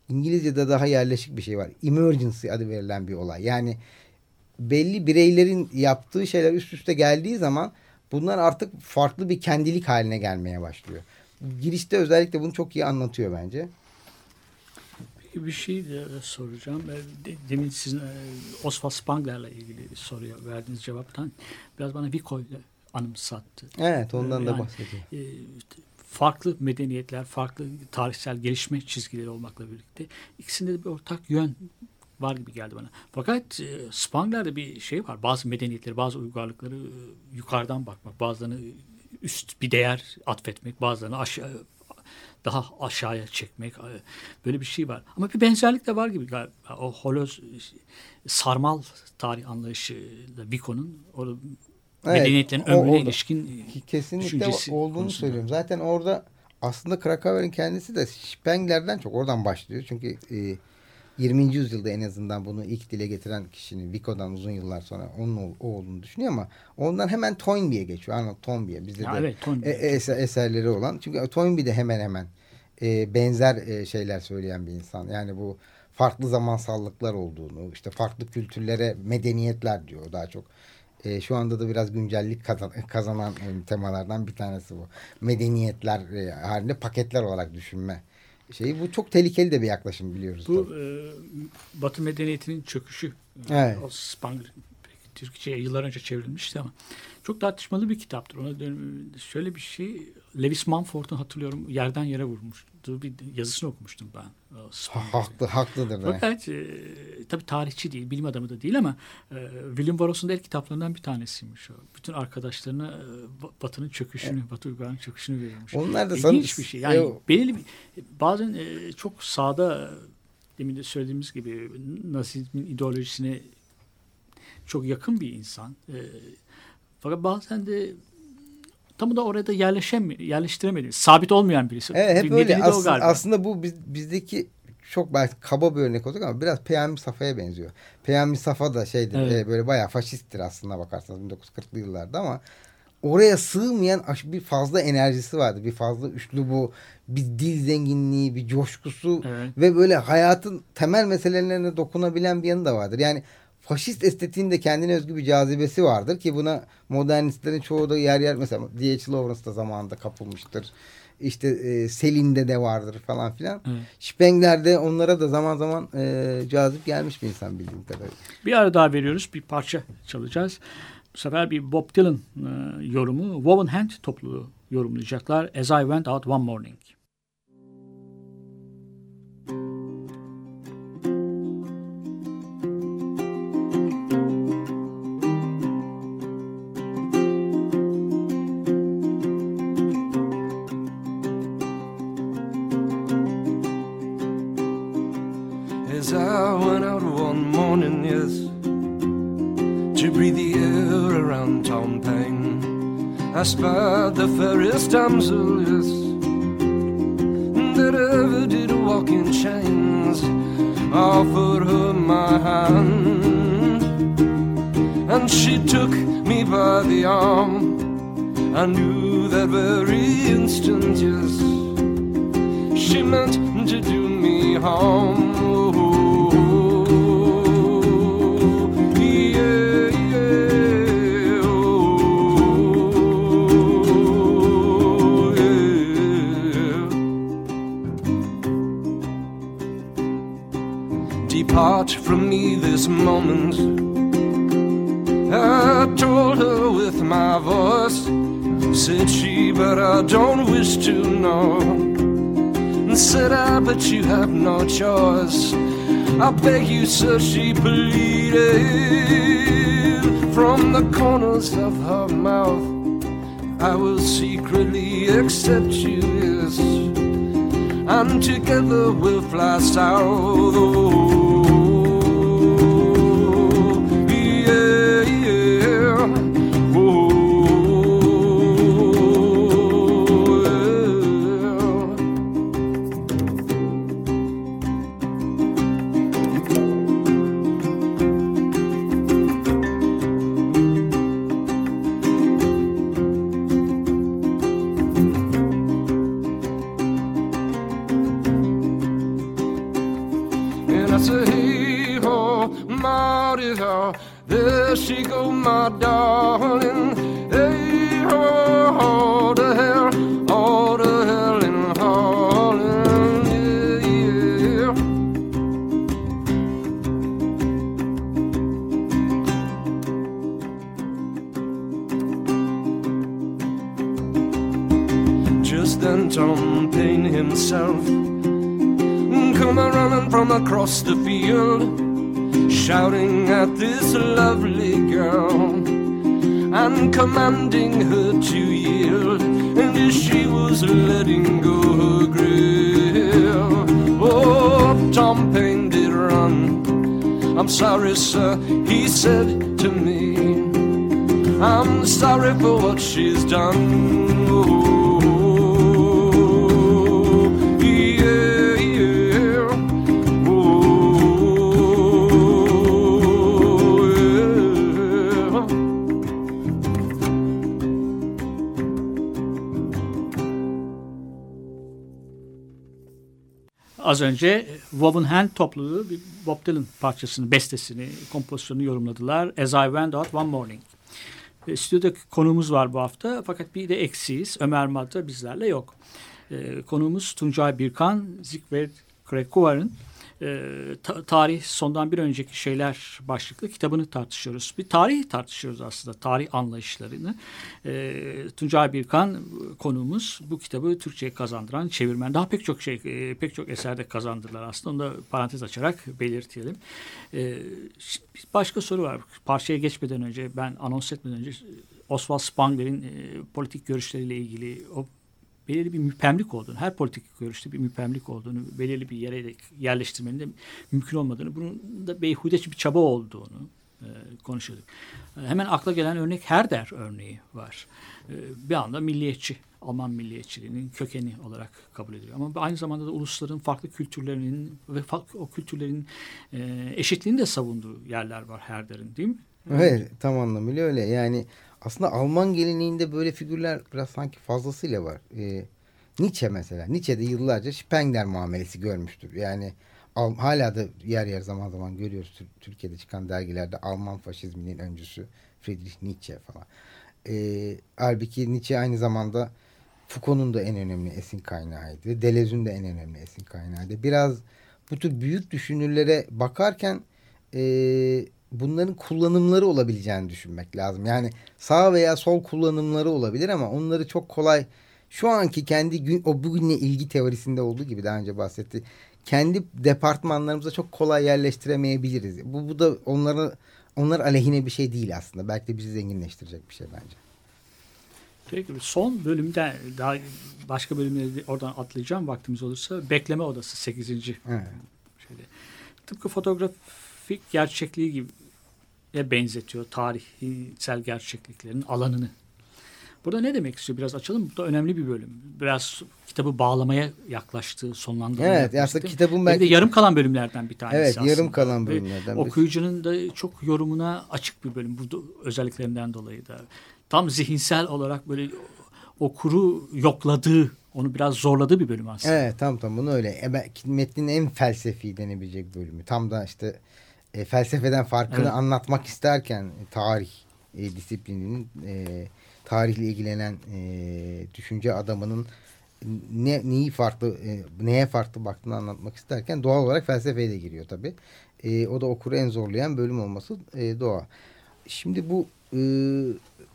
İngilizce'de daha yerleşik bir şey var. Emergency adı verilen bir olay. Yani belli bireylerin yaptığı şeyler üst üste geldiği zaman bunlar artık farklı bir kendilik haline gelmeye başlıyor. Girişte özellikle bunu çok iyi anlatıyor bence. Peki bir şey de soracağım. Demin sizin e, Oswald Spangler'la ilgili soruya verdiğiniz cevaptan biraz bana Vico anımsattı. Evet ondan yani, da bahsediyor. E, farklı medeniyetler, farklı tarihsel gelişme çizgileri olmakla birlikte ikisinde de bir ortak yön var gibi geldi bana. Fakat e, Spangler'de bir şey var. Bazı medeniyetleri, bazı uygarlıkları e, yukarıdan bakmak, bazılarını üst bir değer atfetmek, bazılarını aşağı daha aşağıya çekmek e, böyle bir şey var. Ama bir benzerlik de var gibi galiba. O holoz sarmal tarih anlayışıyla Vico'nun evet, medeniyetlerin ömrüne ilişkin kesinlikle olduğunu konusunda. söylüyorum. Zaten orada aslında Krakauer'in kendisi de Spengler'den çok oradan başlıyor. Çünkü e, 20. yüzyılda en azından bunu ilk dile getiren kişinin Vico'dan uzun yıllar sonra onun o olduğunu düşünüyor ama ondan hemen Toynbee'ye geçiyor. Arnold Toynbee. Bizde ya de evet, Toynbee. E, eser, eserleri olan. Çünkü Toynbee de hemen hemen e, benzer e, şeyler söyleyen bir insan. Yani bu farklı zamansallıklar olduğunu, işte farklı kültürlere medeniyetler diyor daha çok. E, şu anda da biraz güncellik kazan, kazanan e, temalardan bir tanesi bu. Medeniyetler e, halinde paketler olarak düşünme şeyi. Bu çok tehlikeli de bir yaklaşım biliyoruz. Bu e, Batı medeniyetinin çöküşü. Evet. O Spangler Türkçe'ye yıllar önce çevrilmişti ama çok tartışmalı bir kitaptır. Ona şöyle bir şey Lewis Mumford'un hatırlıyorum yerden yere vurmuştu bir yazısını okumuştum ben. Haklı, haklıdır. Fakat e, tabii tarihçi değil, bilim adamı da değil ama e, William Burroughs'un ilk kitaplarından bir tanesiymiş o. Bütün arkadaşlarına e, Batı'nın çöküşünü, evet. Batı uygarlığının çöküşünü veriyormuş. Onlar da İlginç bir şey. Yani e, belirli bir, bazen e, çok sağda demin de söylediğimiz gibi Nazizmin ideolojisine çok yakın bir insan. E, fakat bazen de tam da orada yerleşem yerleştiremedi. Sabit olmayan birisi. Evet hep öyle. As aslında bu biz, bizdeki çok belki kaba bir örnek olacak ama biraz Peyami Safa'ya benziyor. Peyami Safa da şeydir evet. e, böyle bayağı faşisttir aslında bakarsanız 1940'lı yıllarda ama oraya sığmayan bir fazla enerjisi vardı. Bir fazla üslubu, bir dil zenginliği, bir coşkusu evet. ve böyle hayatın temel meselelerine dokunabilen bir yanı da vardır. Yani faşist estetiğin de kendine özgü bir cazibesi vardır ki buna modernistlerin çoğu da yer yer mesela D.H. Lawrence da zamanında kapılmıştır. İşte e, Selin'de de vardır falan filan. Evet. Spengler de onlara da zaman zaman e, cazip gelmiş bir insan bildiğim kadarıyla. Bir ara daha veriyoruz. Bir parça çalacağız. Bu sefer bir Bob Dylan e, yorumu. Woven Hand topluluğu yorumlayacaklar. As I Went Out One Morning. Spied the fairest damsel, yes, that ever did walk in chains. Offered her my hand, and she took me by the arm. I knew that very instant, yes, she meant to do me harm. Oh, Depart from me this moment. I told her with my voice, said she, but I don't wish to know. And said I, but you have no choice. I beg you, sir, she pleaded. From the corners of her mouth, I will secretly accept you, yes. And together we'll fly south. Oh, Just then Tom Paine himself come a running from across the field, shouting at this lovely girl and commanding her to yield. And as she was letting go her grip, oh, Tom Paine did run. I'm sorry, sir, he said to me. I'm sorry for what she's done. Oh, Az önce Woven Hand topluluğu bir Bob Dylan parçasını, bestesini, kompozisyonunu yorumladılar. As I Went Out One Morning. E, Stüdyoda konuğumuz var bu hafta fakat bir de eksiyiz. Ömer Madra bizlerle yok. E, konuğumuz Tuncay Birkan, Zikver Krekuvar'ın e, ta- tarih sondan bir önceki şeyler başlıklı kitabını tartışıyoruz. Bir tarih tartışıyoruz aslında, tarih anlayışlarını. E, Tuncay Birkan konuğumuz bu kitabı Türkçe'ye kazandıran çevirmen. Daha pek çok şey, e, pek çok eserde kazandırdılar aslında. Onu da parantez açarak belirtelim. E, başka soru var. Parçaya geçmeden önce, ben anons etmeden önce Oswald Spengler'in e, politik görüşleriyle ilgili o belirli bir müpemlik olduğunu, her politik görüşte bir müpemlik olduğunu, belirli bir yere yerleştirmenin de mümkün olmadığını, bunun da beyhude bir çaba olduğunu e, konuşuyorduk. E, hemen akla gelen örnek Herder örneği var. E, bir anda milliyetçi, Alman milliyetçiliğinin kökeni olarak kabul ediliyor. Ama aynı zamanda da ulusların farklı kültürlerinin ve farklı, o kültürlerin e, eşitliğini de savunduğu yerler var Herder'in değil mi? Evet tam anlamıyla öyle. Yani aslında Alman geleneğinde böyle figürler biraz sanki fazlasıyla var. Ee, Nietzsche mesela. Nietzsche de yıllarca Spengler muamelesi görmüştür. Yani Al- hala da yer yer zaman zaman görüyoruz Tür- Türkiye'de çıkan dergilerde Alman faşizminin öncüsü Friedrich Nietzsche falan. E, halbuki Nietzsche aynı zamanda Foucault'un da en önemli esin kaynağıydı. Deleuze'ün de en önemli esin kaynağıydı. Biraz bu tür büyük düşünürlere bakarken e, bunların kullanımları olabileceğini düşünmek lazım. Yani sağ veya sol kullanımları olabilir ama onları çok kolay şu anki kendi gün, o bugünle ilgi teorisinde olduğu gibi daha önce bahsetti. Kendi departmanlarımıza çok kolay yerleştiremeyebiliriz. Bu, bu da onları onlar aleyhine bir şey değil aslında. Belki de bizi zenginleştirecek bir şey bence. Peki son bölümde daha başka bölümleri oradan atlayacağım vaktimiz olursa. Bekleme Odası 8. Evet. Şeyde. Tıpkı fotoğrafik gerçekliği gibi benzetiyor tarihsel gerçekliklerin alanını. Burada ne demek istiyor? Biraz açalım. Bu da önemli bir bölüm. Biraz kitabı bağlamaya yaklaştığı, sonlandırmaya Evet, yaklaştı. aslında kitabın Bir belki- de yarım kalan bölümlerden bir tanesi Evet, aslında. yarım kalan Ve bölümlerden. bir- Okuyucunun da çok yorumuna açık bir bölüm. Bu özelliklerinden dolayı da. Tam zihinsel olarak böyle okuru yokladığı, onu biraz zorladığı bir bölüm aslında. Evet tam tam bunu öyle. E, metnin en felsefi denebilecek bölümü. Tam da işte e, felsefeden farkını Evet. anlatmak isterken tarih e, disiplininin e, tarihle ilgilenen e, düşünce adamının ne neyi farklı e, neye farklı baktığını anlatmak isterken doğal olarak felsefeye de giriyor tabi. E, o da okuru en zorlayan bölüm olması e, doğal. Şimdi bu e,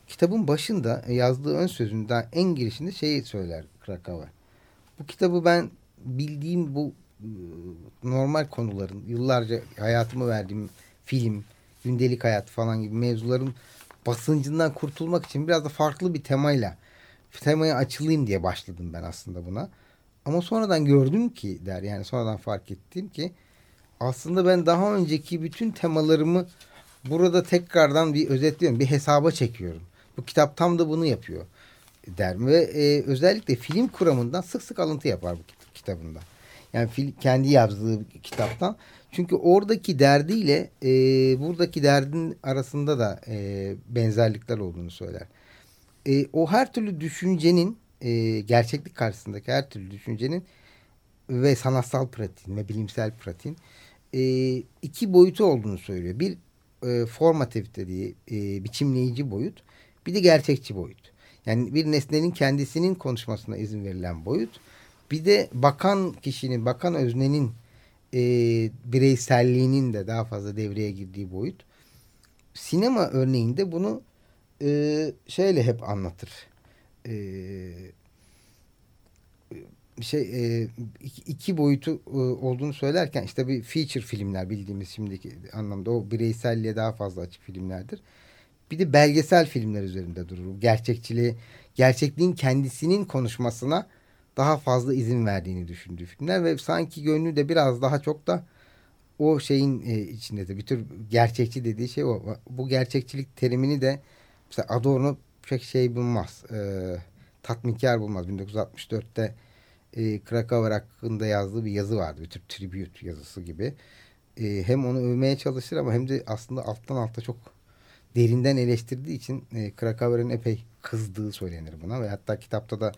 kitabın başında yazdığı ön sözünden en girişinde şeyi söyler Krakauer. Bu kitabı ben bildiğim bu normal konuların yıllarca hayatımı verdiğim film, gündelik hayat falan gibi mevzuların basıncından kurtulmak için biraz da farklı bir temayla temaya açılayım diye başladım ben aslında buna. Ama sonradan gördüm ki der yani sonradan fark ettim ki aslında ben daha önceki bütün temalarımı burada tekrardan bir özetliyorum. Bir hesaba çekiyorum. Bu kitap tam da bunu yapıyor der ve e, özellikle film kuramından sık sık alıntı yapar bu kit- kitabında. Yani fil, kendi yazdığı kitaptan. Çünkü oradaki derdiyle e, buradaki derdin arasında da e, benzerlikler olduğunu söyler. E, o her türlü düşüncenin e, gerçeklik karşısındaki her türlü düşüncenin ve sanatsal pratiğin ve bilimsel pratiğin e, iki boyutu olduğunu söylüyor. Bir e, formatif dediği e, biçimleyici boyut bir de gerçekçi boyut. Yani bir nesnenin kendisinin konuşmasına izin verilen boyut. Bir de bakan kişinin, bakan öznenin e, bireyselliğinin de daha fazla devreye girdiği boyut. Sinema örneğinde bunu e, şeyle hep anlatır. E, şey e, iki, boyutu e, olduğunu söylerken işte bir feature filmler bildiğimiz şimdiki anlamda o bireyselliğe daha fazla açık filmlerdir. Bir de belgesel filmler üzerinde durur. Gerçekçiliği, gerçekliğin kendisinin konuşmasına daha fazla izin verdiğini düşündüğü filmler ve sanki gönlü de biraz daha çok da o şeyin e, içinde de bir tür gerçekçi dediği şey o. Bu gerçekçilik terimini de mesela Adorno pek şey bulmaz. E, tatminkar bulmaz. 1964'te e, Krakauer hakkında yazdığı bir yazı vardı. Bir tür tribute yazısı gibi. E, hem onu övmeye çalışır ama hem de aslında alttan alta çok derinden eleştirdiği için e, Krakauer'in epey kızdığı söylenir buna ve hatta kitapta da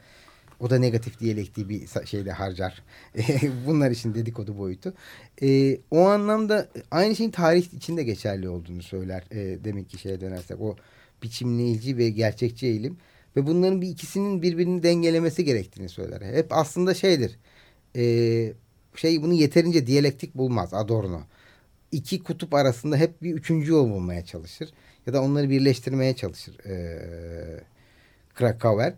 o da negatif diyalektiği bir şeyde harcar. (laughs) Bunlar için dedikodu boyutu. E, o anlamda aynı şeyin tarih içinde geçerli olduğunu söyler. E, demek ki şeye dönersek o biçimleyici ve gerçekçi eğilim ve bunların bir ikisinin birbirini dengelemesi gerektiğini söyler. Hep aslında şeydir. E, şey bunu yeterince diyalektik bulmaz Adorno. İki kutup arasında hep bir üçüncü yol bulmaya çalışır. Ya da onları birleştirmeye çalışır e, Krakauer.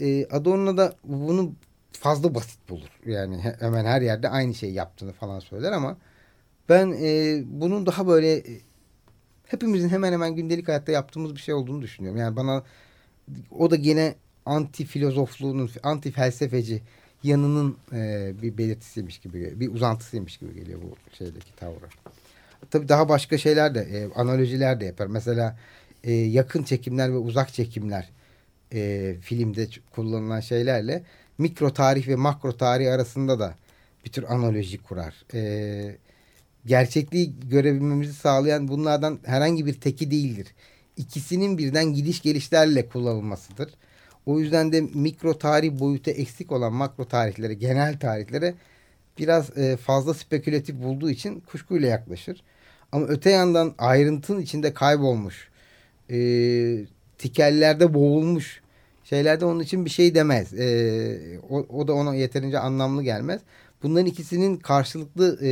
E, Adorno da bunu fazla basit bulur. Yani he- hemen her yerde aynı şeyi yaptığını falan söyler ama ben e, bunun daha böyle e, hepimizin hemen hemen gündelik hayatta yaptığımız bir şey olduğunu düşünüyorum. Yani bana o da gene anti filozofluğunun, anti felsefeci yanının e, bir belirtisiymiş gibi, bir uzantısıymış gibi geliyor bu şeydeki tavrı. Tabii daha başka şeyler de, e, analojiler de yapar. Mesela e, yakın çekimler ve uzak çekimler e, filmde kullanılan şeylerle mikro tarih ve makro tarih arasında da bir tür analoji kurar. E, gerçekliği görebilmemizi sağlayan bunlardan herhangi bir teki değildir. İkisinin birden gidiş gelişlerle kullanılmasıdır. O yüzden de mikro tarih boyutu eksik olan makro tarihlere, genel tarihlere biraz e, fazla spekülatif bulduğu için kuşkuyla yaklaşır. Ama öte yandan ayrıntının içinde kaybolmuş, e, tikellerde boğulmuş şeylerde onun için bir şey demez. E, o, o da ona yeterince anlamlı gelmez. Bunların ikisinin karşılıklı e,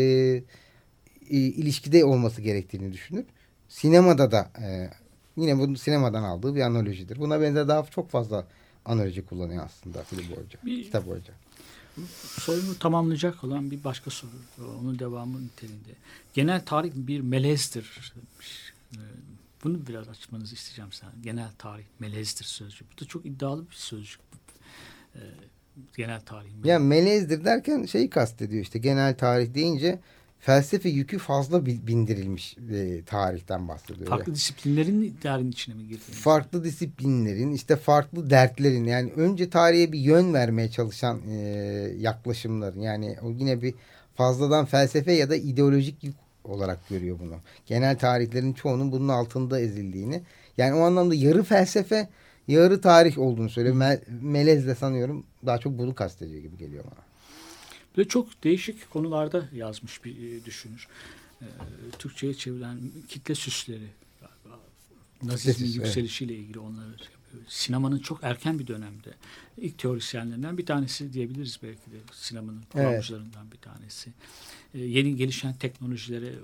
e, ilişkide olması gerektiğini düşünür. Sinemada da e, yine bu sinemadan aldığı bir analojidir. Buna benzer daha çok fazla analoji kullanıyor aslında film boyunca, Bir- kitap boyunca. Sorumu tamamlayacak olan bir başka soru. Onun devamı niteliğinde. Genel tarih bir melezdir. Ee, Bunu biraz açmanızı isteyeceğim sen. Genel tarih melezdir sözcüğü. Bu da çok iddialı bir sözcük. Ee, Genel tarih. melez. Ya melezdir derken şeyi kastediyor işte genel tarih deyince felsefe yükü fazla bi- bindirilmiş e, tarihten bahsediyor. Farklı disiplinlerin derdin içine mi girdi? farklı disiplinlerin işte farklı dertlerin yani önce tarihe bir yön vermeye çalışan e, yaklaşımların yani o yine bir fazladan felsefe ya da ideolojik yük olarak görüyor bunu. Genel tarihlerin çoğunun bunun altında ezildiğini yani o anlamda yarı felsefe yarı tarih olduğunu söylüyor. Me Melez de sanıyorum daha çok bunu kastediyor gibi geliyor bana. Böyle çok değişik konularda yazmış bir e, düşünür. Ee, Türkçe'ye çevrilen kitle süsleri galiba. Nazizmin süsü, evet. yükselişiyle ilgili onları. Sinemanın çok erken bir dönemde ilk teorisyenlerinden bir tanesi diyebiliriz belki de sinemanın Evet. kuramcılarından bir tanesi. Ee, yeni gelişen teknolojilere e,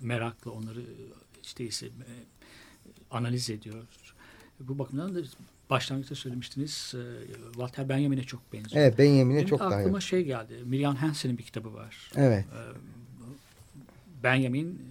merakla onları e, işte ise e, analiz ediyor. Bu bakımdan da başlangıçta söylemiştiniz e, Walter Benjamin'e çok benziyor. Evet Benjamin'e çok daha aklıma şey geldi. Miriam Hansen'in bir kitabı var. Evet. Benjamin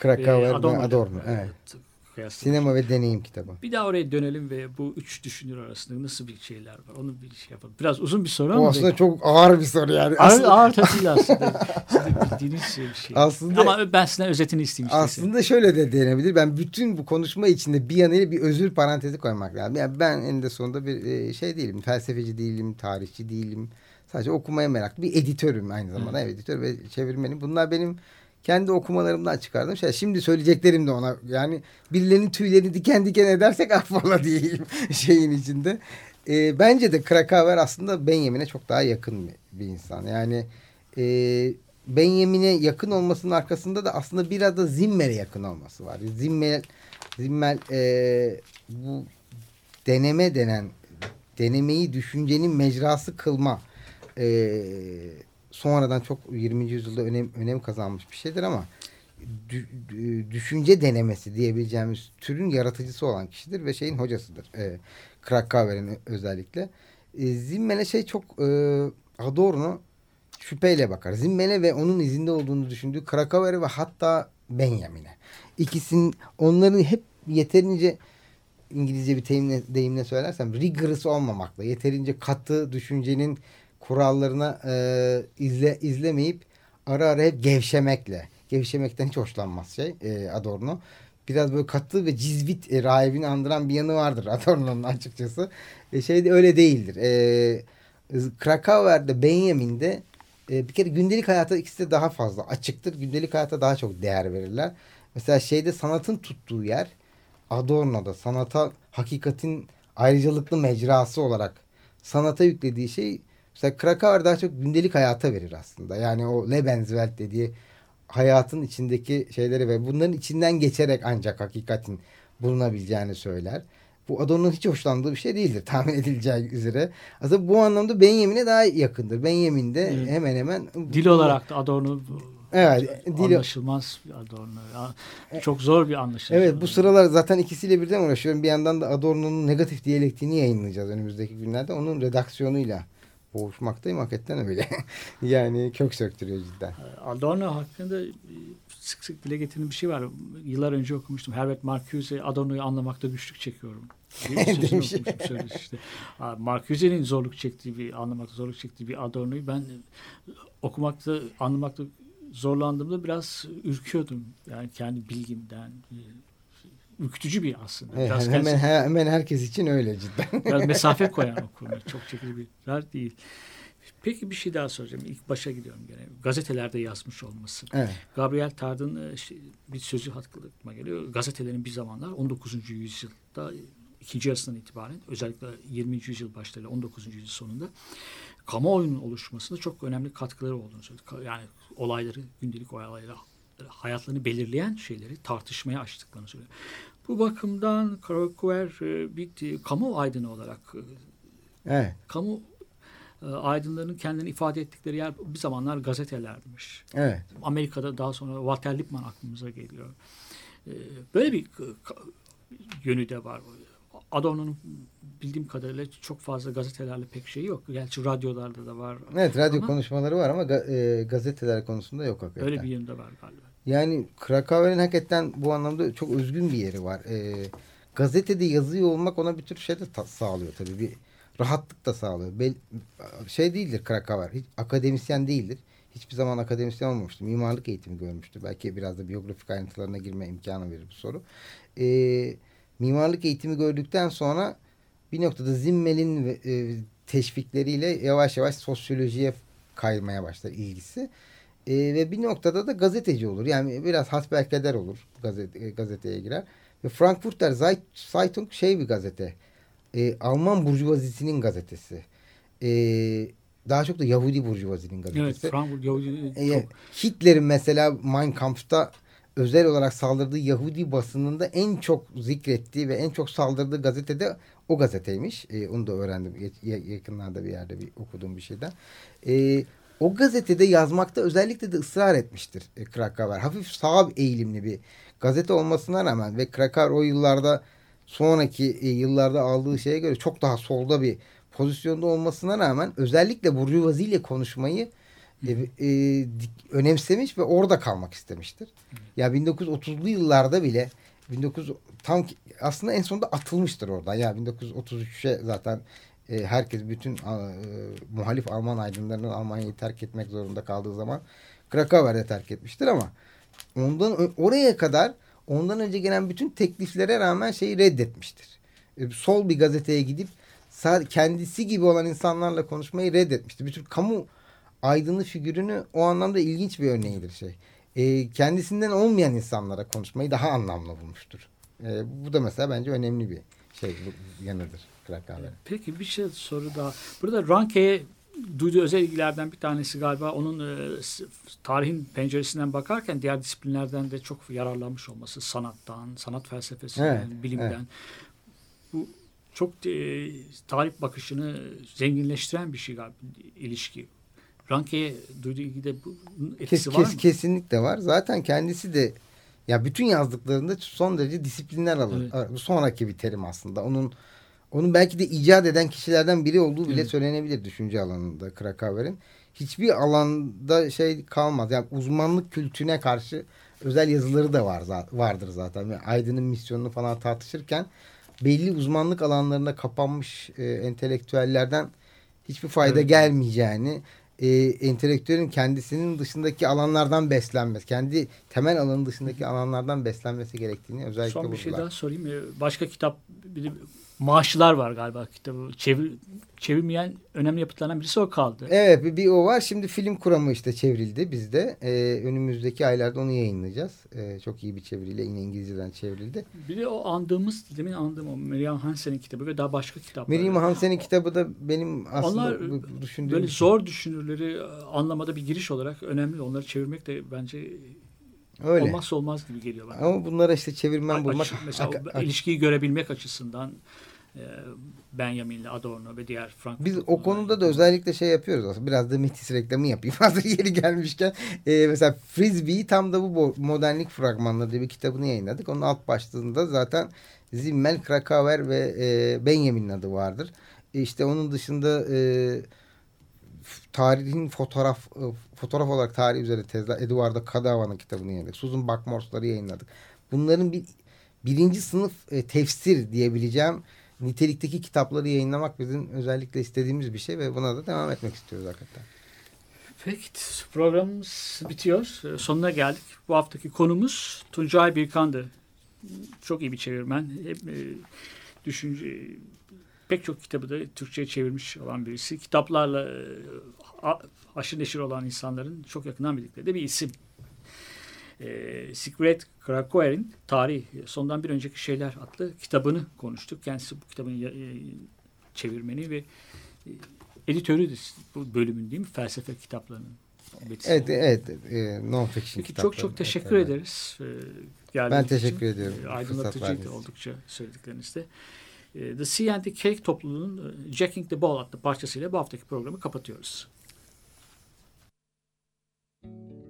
Krakauer e, Adorno. e, Evet. Kıyaslanmış. Sinema ve deneyim kitabı. Bir daha oraya dönelim ve bu üç düşünür arasında nasıl bir şeyler var? Onu bir şey yapalım. Biraz uzun bir soru O ama aslında belki- çok ağır bir soru yani. ağır, Aslında- ağır tabii değil aslında. Sizin bildiğiniz şey bir şey. Aslında- ama ben sizden özetini isteyeyim. işte. Aslında şöyle de denebilir. Ben bütün bu konuşma içinde bir yanıyla bir özür parantezi koymak lazım. Yani ben eninde sonunda bir e, şey değilim. Felsefeci değilim, tarihçi değilim. Sadece okumaya meraklı bir editörüm aynı zamanda. Evet, editör ve çevirmenim. Bunlar benim kendi okumalarımdan çıkardığım şey. Şimdi söyleyeceklerim de ona. Yani birilerinin tüylerini diken diken edersek (laughs) affola diyeyim şeyin içinde. E, bence de Krakauer aslında Benjamin'e çok daha yakın bir, bir insan. Yani e, Benjamin'e yakın olmasının arkasında da aslında biraz da Zimmer'e yakın olması var. Zimmer, Zimmer e, bu deneme denen denemeyi düşüncenin mecrası kılma e, sonradan çok 20. yüzyılda önem, önem kazanmış bir şeydir ama dü- dü- düşünce denemesi diyebileceğimiz türün yaratıcısı olan kişidir ve şeyin hocasıdır. E, Krakauer'in özellikle. E, Zimmer'e şey çok e, Adorno şüpheyle bakar. Zimmel'e ve onun izinde olduğunu düşündüğü Krakauer'e ve hatta Benjamin'e. İkisinin onların hep yeterince İngilizce bir deyimle, deyimle söylersem rigorous olmamakla yeterince katı düşüncenin kurallarına e, izle, izlemeyip ara ara hep gevşemekle gevşemekten hiç hoşlanmaz şey e, Adorno. Biraz böyle katı ve cizvit e, rahibini andıran bir yanı vardır (laughs) Adorno'nun açıkçası. E, şey de öyle değildir. E, Krakauer'de Benjamin'de e, bir kere gündelik hayata ikisi de daha fazla açıktır. Gündelik hayata daha çok değer verirler. Mesela şeyde sanatın tuttuğu yer Adorno'da sanata hakikatin ayrıcalıklı mecrası olarak sanata yüklediği şey mesela Krakauer daha çok gündelik hayata verir aslında. Yani o Lebenswelt dediği hayatın içindeki şeyleri ve bunların içinden geçerek ancak hakikatin bulunabileceğini söyler. Bu Adorno'nun hiç hoşlandığı bir şey değildir tahmin (laughs) edileceği üzere. Aslında bu anlamda Benjamin'e daha yakındır. Benjamin de Evet. hemen hemen Dil olarak da Adorno Evet, dil- anlaşılmaz bir Adorno. Çok zor bir anlaşılma. Evet bu sıralar zaten ikisiyle birden uğraşıyorum. Bir yandan da Adorno'nun negatif diyalektiğini yayınlayacağız önümüzdeki günlerde. Onun redaksiyonuyla boğuşmaktayım. Hakikaten öyle. (laughs) yani kök söktürüyor cidden. Adorno hakkında e, sık sık dile getirilen bir şey var. Yıllar önce okumuştum. Herbert Marcuse Adorno'yu anlamakta güçlük çekiyorum. (laughs) Demiş. işte. Marcuse'nin zorluk çektiği bir anlamakta zorluk çektiği bir Adorno'yu ben e, okumakta anlamakta zorlandığımda biraz ürküyordum. Yani kendi bilgimden e, ürkütücü bir aslında. Evet, Biraz hemen, kendisi- hemen herkes için öyle cidden. Biraz (laughs) mesafe koyan okurlar. Çok çekili bir yer değil. Peki bir şey daha soracağım. İlk başa gidiyorum gene. Gazetelerde yazmış olması. evet. Gabriel Tard'ın e, bir sözü aklıma geliyor. Gazetelerin bir zamanlar 19. yüzyılda ikinci yarısından itibaren özellikle 20. yüzyıl başlarıyla 19. yüzyıl sonunda kamuoyunun oluşmasında çok önemli katkıları olduğunu söyledi. Yani olayları, gündelik olayları, hayatlarını belirleyen şeyleri tartışmaya açtıklarını söylüyor. Bu bakımdan Karakuer e, bir e, kamu aydını olarak e, Evet. kamu aydınlarının kendini ifade ettikleri yer bir zamanlar gazetelermiş. Evet. Amerika'da daha sonra Walter Lippmann aklımıza geliyor. Böyle bir yönü de var. Adorno'nun bildiğim kadarıyla çok fazla gazetelerle pek şeyi yok. Gerçi radyolarda da var. Evet radyo Ama konuşmaları var ama ga- gazeteler konusunda yok hakikaten. Öyle bir yönde var galiba. Yani Krakauer'in hakikaten bu anlamda çok özgün bir yeri var. Ee, gazetede yazıyor olmak ona bir tür şey de ta- sağlıyor tabii. Bir rahatlık da sağlıyor. Bel şey değildir Krakauer. Hiç akademisyen değildir. Hiçbir zaman akademisyen olmamıştı. Mimarlık eğitimi görmüştü. Belki biraz da biyografik ayrıntılarına girme imkanı verir bu soru. Ee, mimarlık eğitimi gördükten sonra bir noktada Zimmel'in e, teşvikleriyle yavaş yavaş sosyolojiye kaymaya başlar ilgisi. E, ve bir noktada da gazeteci olur. Yani biraz hasbelkader olur gazete, e, gazeteye girer. Ve Frankfurter Zeit- Zeitung şey bir gazete. E, Alman burjuvazisinin gazetesi. E, daha çok da Yahudi burjuvazinin Evet, gazetesi. Frankfurt Yahudi E, çok Hitler'in mesela Mein Kampf'ta özel olarak saldırdığı Yahudi basınında en çok zikrettiği ve en çok saldırdığı gazetede o gazeteymiş. E, onu da öğrendim ya- yakınlarda bir yerde bir okuduğum bir şeyden. E, o gazetede yazmakta özellikle de ısrar etmiştir e, Krakauer. Hafif sağ eğilimli bir gazete olmasına rağmen ve Krakauer o yıllarda sonraki e, yıllarda aldığı şeye göre çok daha solda bir pozisyonda olmasına rağmen özellikle Burjuvazi ile konuşmayı e, e, önemsemiş ve orada kalmak istemiştir. Ya 1930'lu yıllarda bile 19 tam aslında en sonunda atılmıştır orada. Ya 1933'e zaten e, herkes bütün e, muhalif Alman aydınlarının Almanya'yı terk etmek zorunda kaldığı zaman Krakauer'de terk etmiştir ama ondan oraya kadar ondan önce gelen bütün tekliflere rağmen şeyi reddetmiştir. E, sol bir gazeteye gidip kendisi gibi olan insanlarla konuşmayı reddetmiştir. Bir tür kamu aydını figürünü o anlamda ilginç bir örneğidir şey. E, kendisinden olmayan insanlara konuşmayı daha anlamlı bulmuştur. E, bu da mesela bence önemli bir şey bu yanıdır Krakauer'in. Peki bir şey soru daha. Burada Ranke'ye duyduğu özel ilgilerden bir tanesi galiba onun e, tarihin penceresinden bakarken diğer disiplinlerden de çok yararlanmış olması. Sanattan, sanat felsefesinden, Evet, bilimden. evet. Bu çok e, tarih bakışını zenginleştiren bir şey galiba ilişki. Ranke'ye duyduğu ilgide bu etkisi Kes, var mı? kesinlikle var. Zaten kendisi de ya bütün yazdıklarında son derece disiplinler alır. Bu sonraki bir terim aslında. Onun onun belki de icat eden kişilerden biri olduğu bile Evet. söylenebilir düşünce alanında Krakauer'in. Hiçbir alanda şey kalmaz. Yani uzmanlık kültüne karşı özel yazıları da var vardır zaten. Yani Aydın'ın misyonunu falan tartışırken belli uzmanlık alanlarına kapanmış e, entelektüellerden hiçbir fayda Evet. gelmeyeceğini e, entelektüelin kendisinin dışındaki alanlardan beslenmesi, kendi temel alanın dışındaki alanlardan beslenmesi gerektiğini özellikle Son bir şey vurgular. daha sorayım. Ee, Başka kitap, maaşlar var galiba kitabı. Çevir, çevirmeyen önemli yapıtlardan birisi o kaldı. Evet bir, bir o var. Şimdi film kuramı işte çevrildi bizde. Ee, önümüzdeki aylarda onu yayınlayacağız. Ee, çok iyi bir çeviriyle yine İngilizceden çevrildi. Bir de o andığımız, demin andığım o Miriam Hansen'in kitabı ve daha başka kitaplar. Miriam Hansen'in kitabı da benim aslında Onlar düşündüğüm böyle şey. zor düşünürleri e, anlamada bir giriş olarak önemli. Onları çevirmek de bence Öyle. olmazsa olmaz gibi geliyor bana. Ama bunlara işte çevirmen Aç- bulmak mesela o hak- ilişkiyi görebilmek açısından Benjamin'le Adorno ve diğer Frankfurt Biz o konuda da özellikle şey yapıyoruz aslında. Biraz da Metis reklamı yapayım. (laughs) Hazır yeri gelmişken. Ee, mesela Frisbee'yi tam da bu modernlik fragmanları diye bir kitabını yayınladık. Onun alt başlığında zaten Zimmel, Krakauer ve e, Benjamin'in adı vardır. E işte onun dışında e, tarihin fotoğraf e, fotoğraf olarak tarih üzerine tezler Eduardo Cadava'nın kitabını yayınladık. Susan Buckmore'ları yayınladık. Bunların bir birinci sınıf e, tefsir diyebileceğim nitelikteki kitapları yayınlamak bizim özellikle istediğimiz bir şey ve buna da devam etmek istiyoruz hakikaten. Peki programımız bitiyor. Ee, Sonuna geldik. Bu haftaki konumuz Tuncay Birkan'dı. Çok iyi bir çevirmen. Hep, e, düşünce pek çok kitabı da Türkçe'ye çevirmiş olan birisi. Kitaplarla e, haşır neşir olan insanların çok yakından bildikleri bir isim. E, Sigrid Krakauer'in Tarih Sondan Bir Önceki Şeyler adlı kitabını konuştuk. Kendisi bu kitabın e, çevirmeni ve e, editörü de bu bölümün değil mi? Felsefe kitaplarının. Evet, evet. E, non fiction Peki çok çok teşekkür Evet, evet. ederiz. Ee, geldiğiniz Ben teşekkür için. ediyorum, fırsat Aydınlatıcıydı oldukça söylediklerinizde. Ee, The Sea and the Cake topluluğunun e, Jacking the Ball adlı parçasıyla bu haftaki programı kapatıyoruz. Second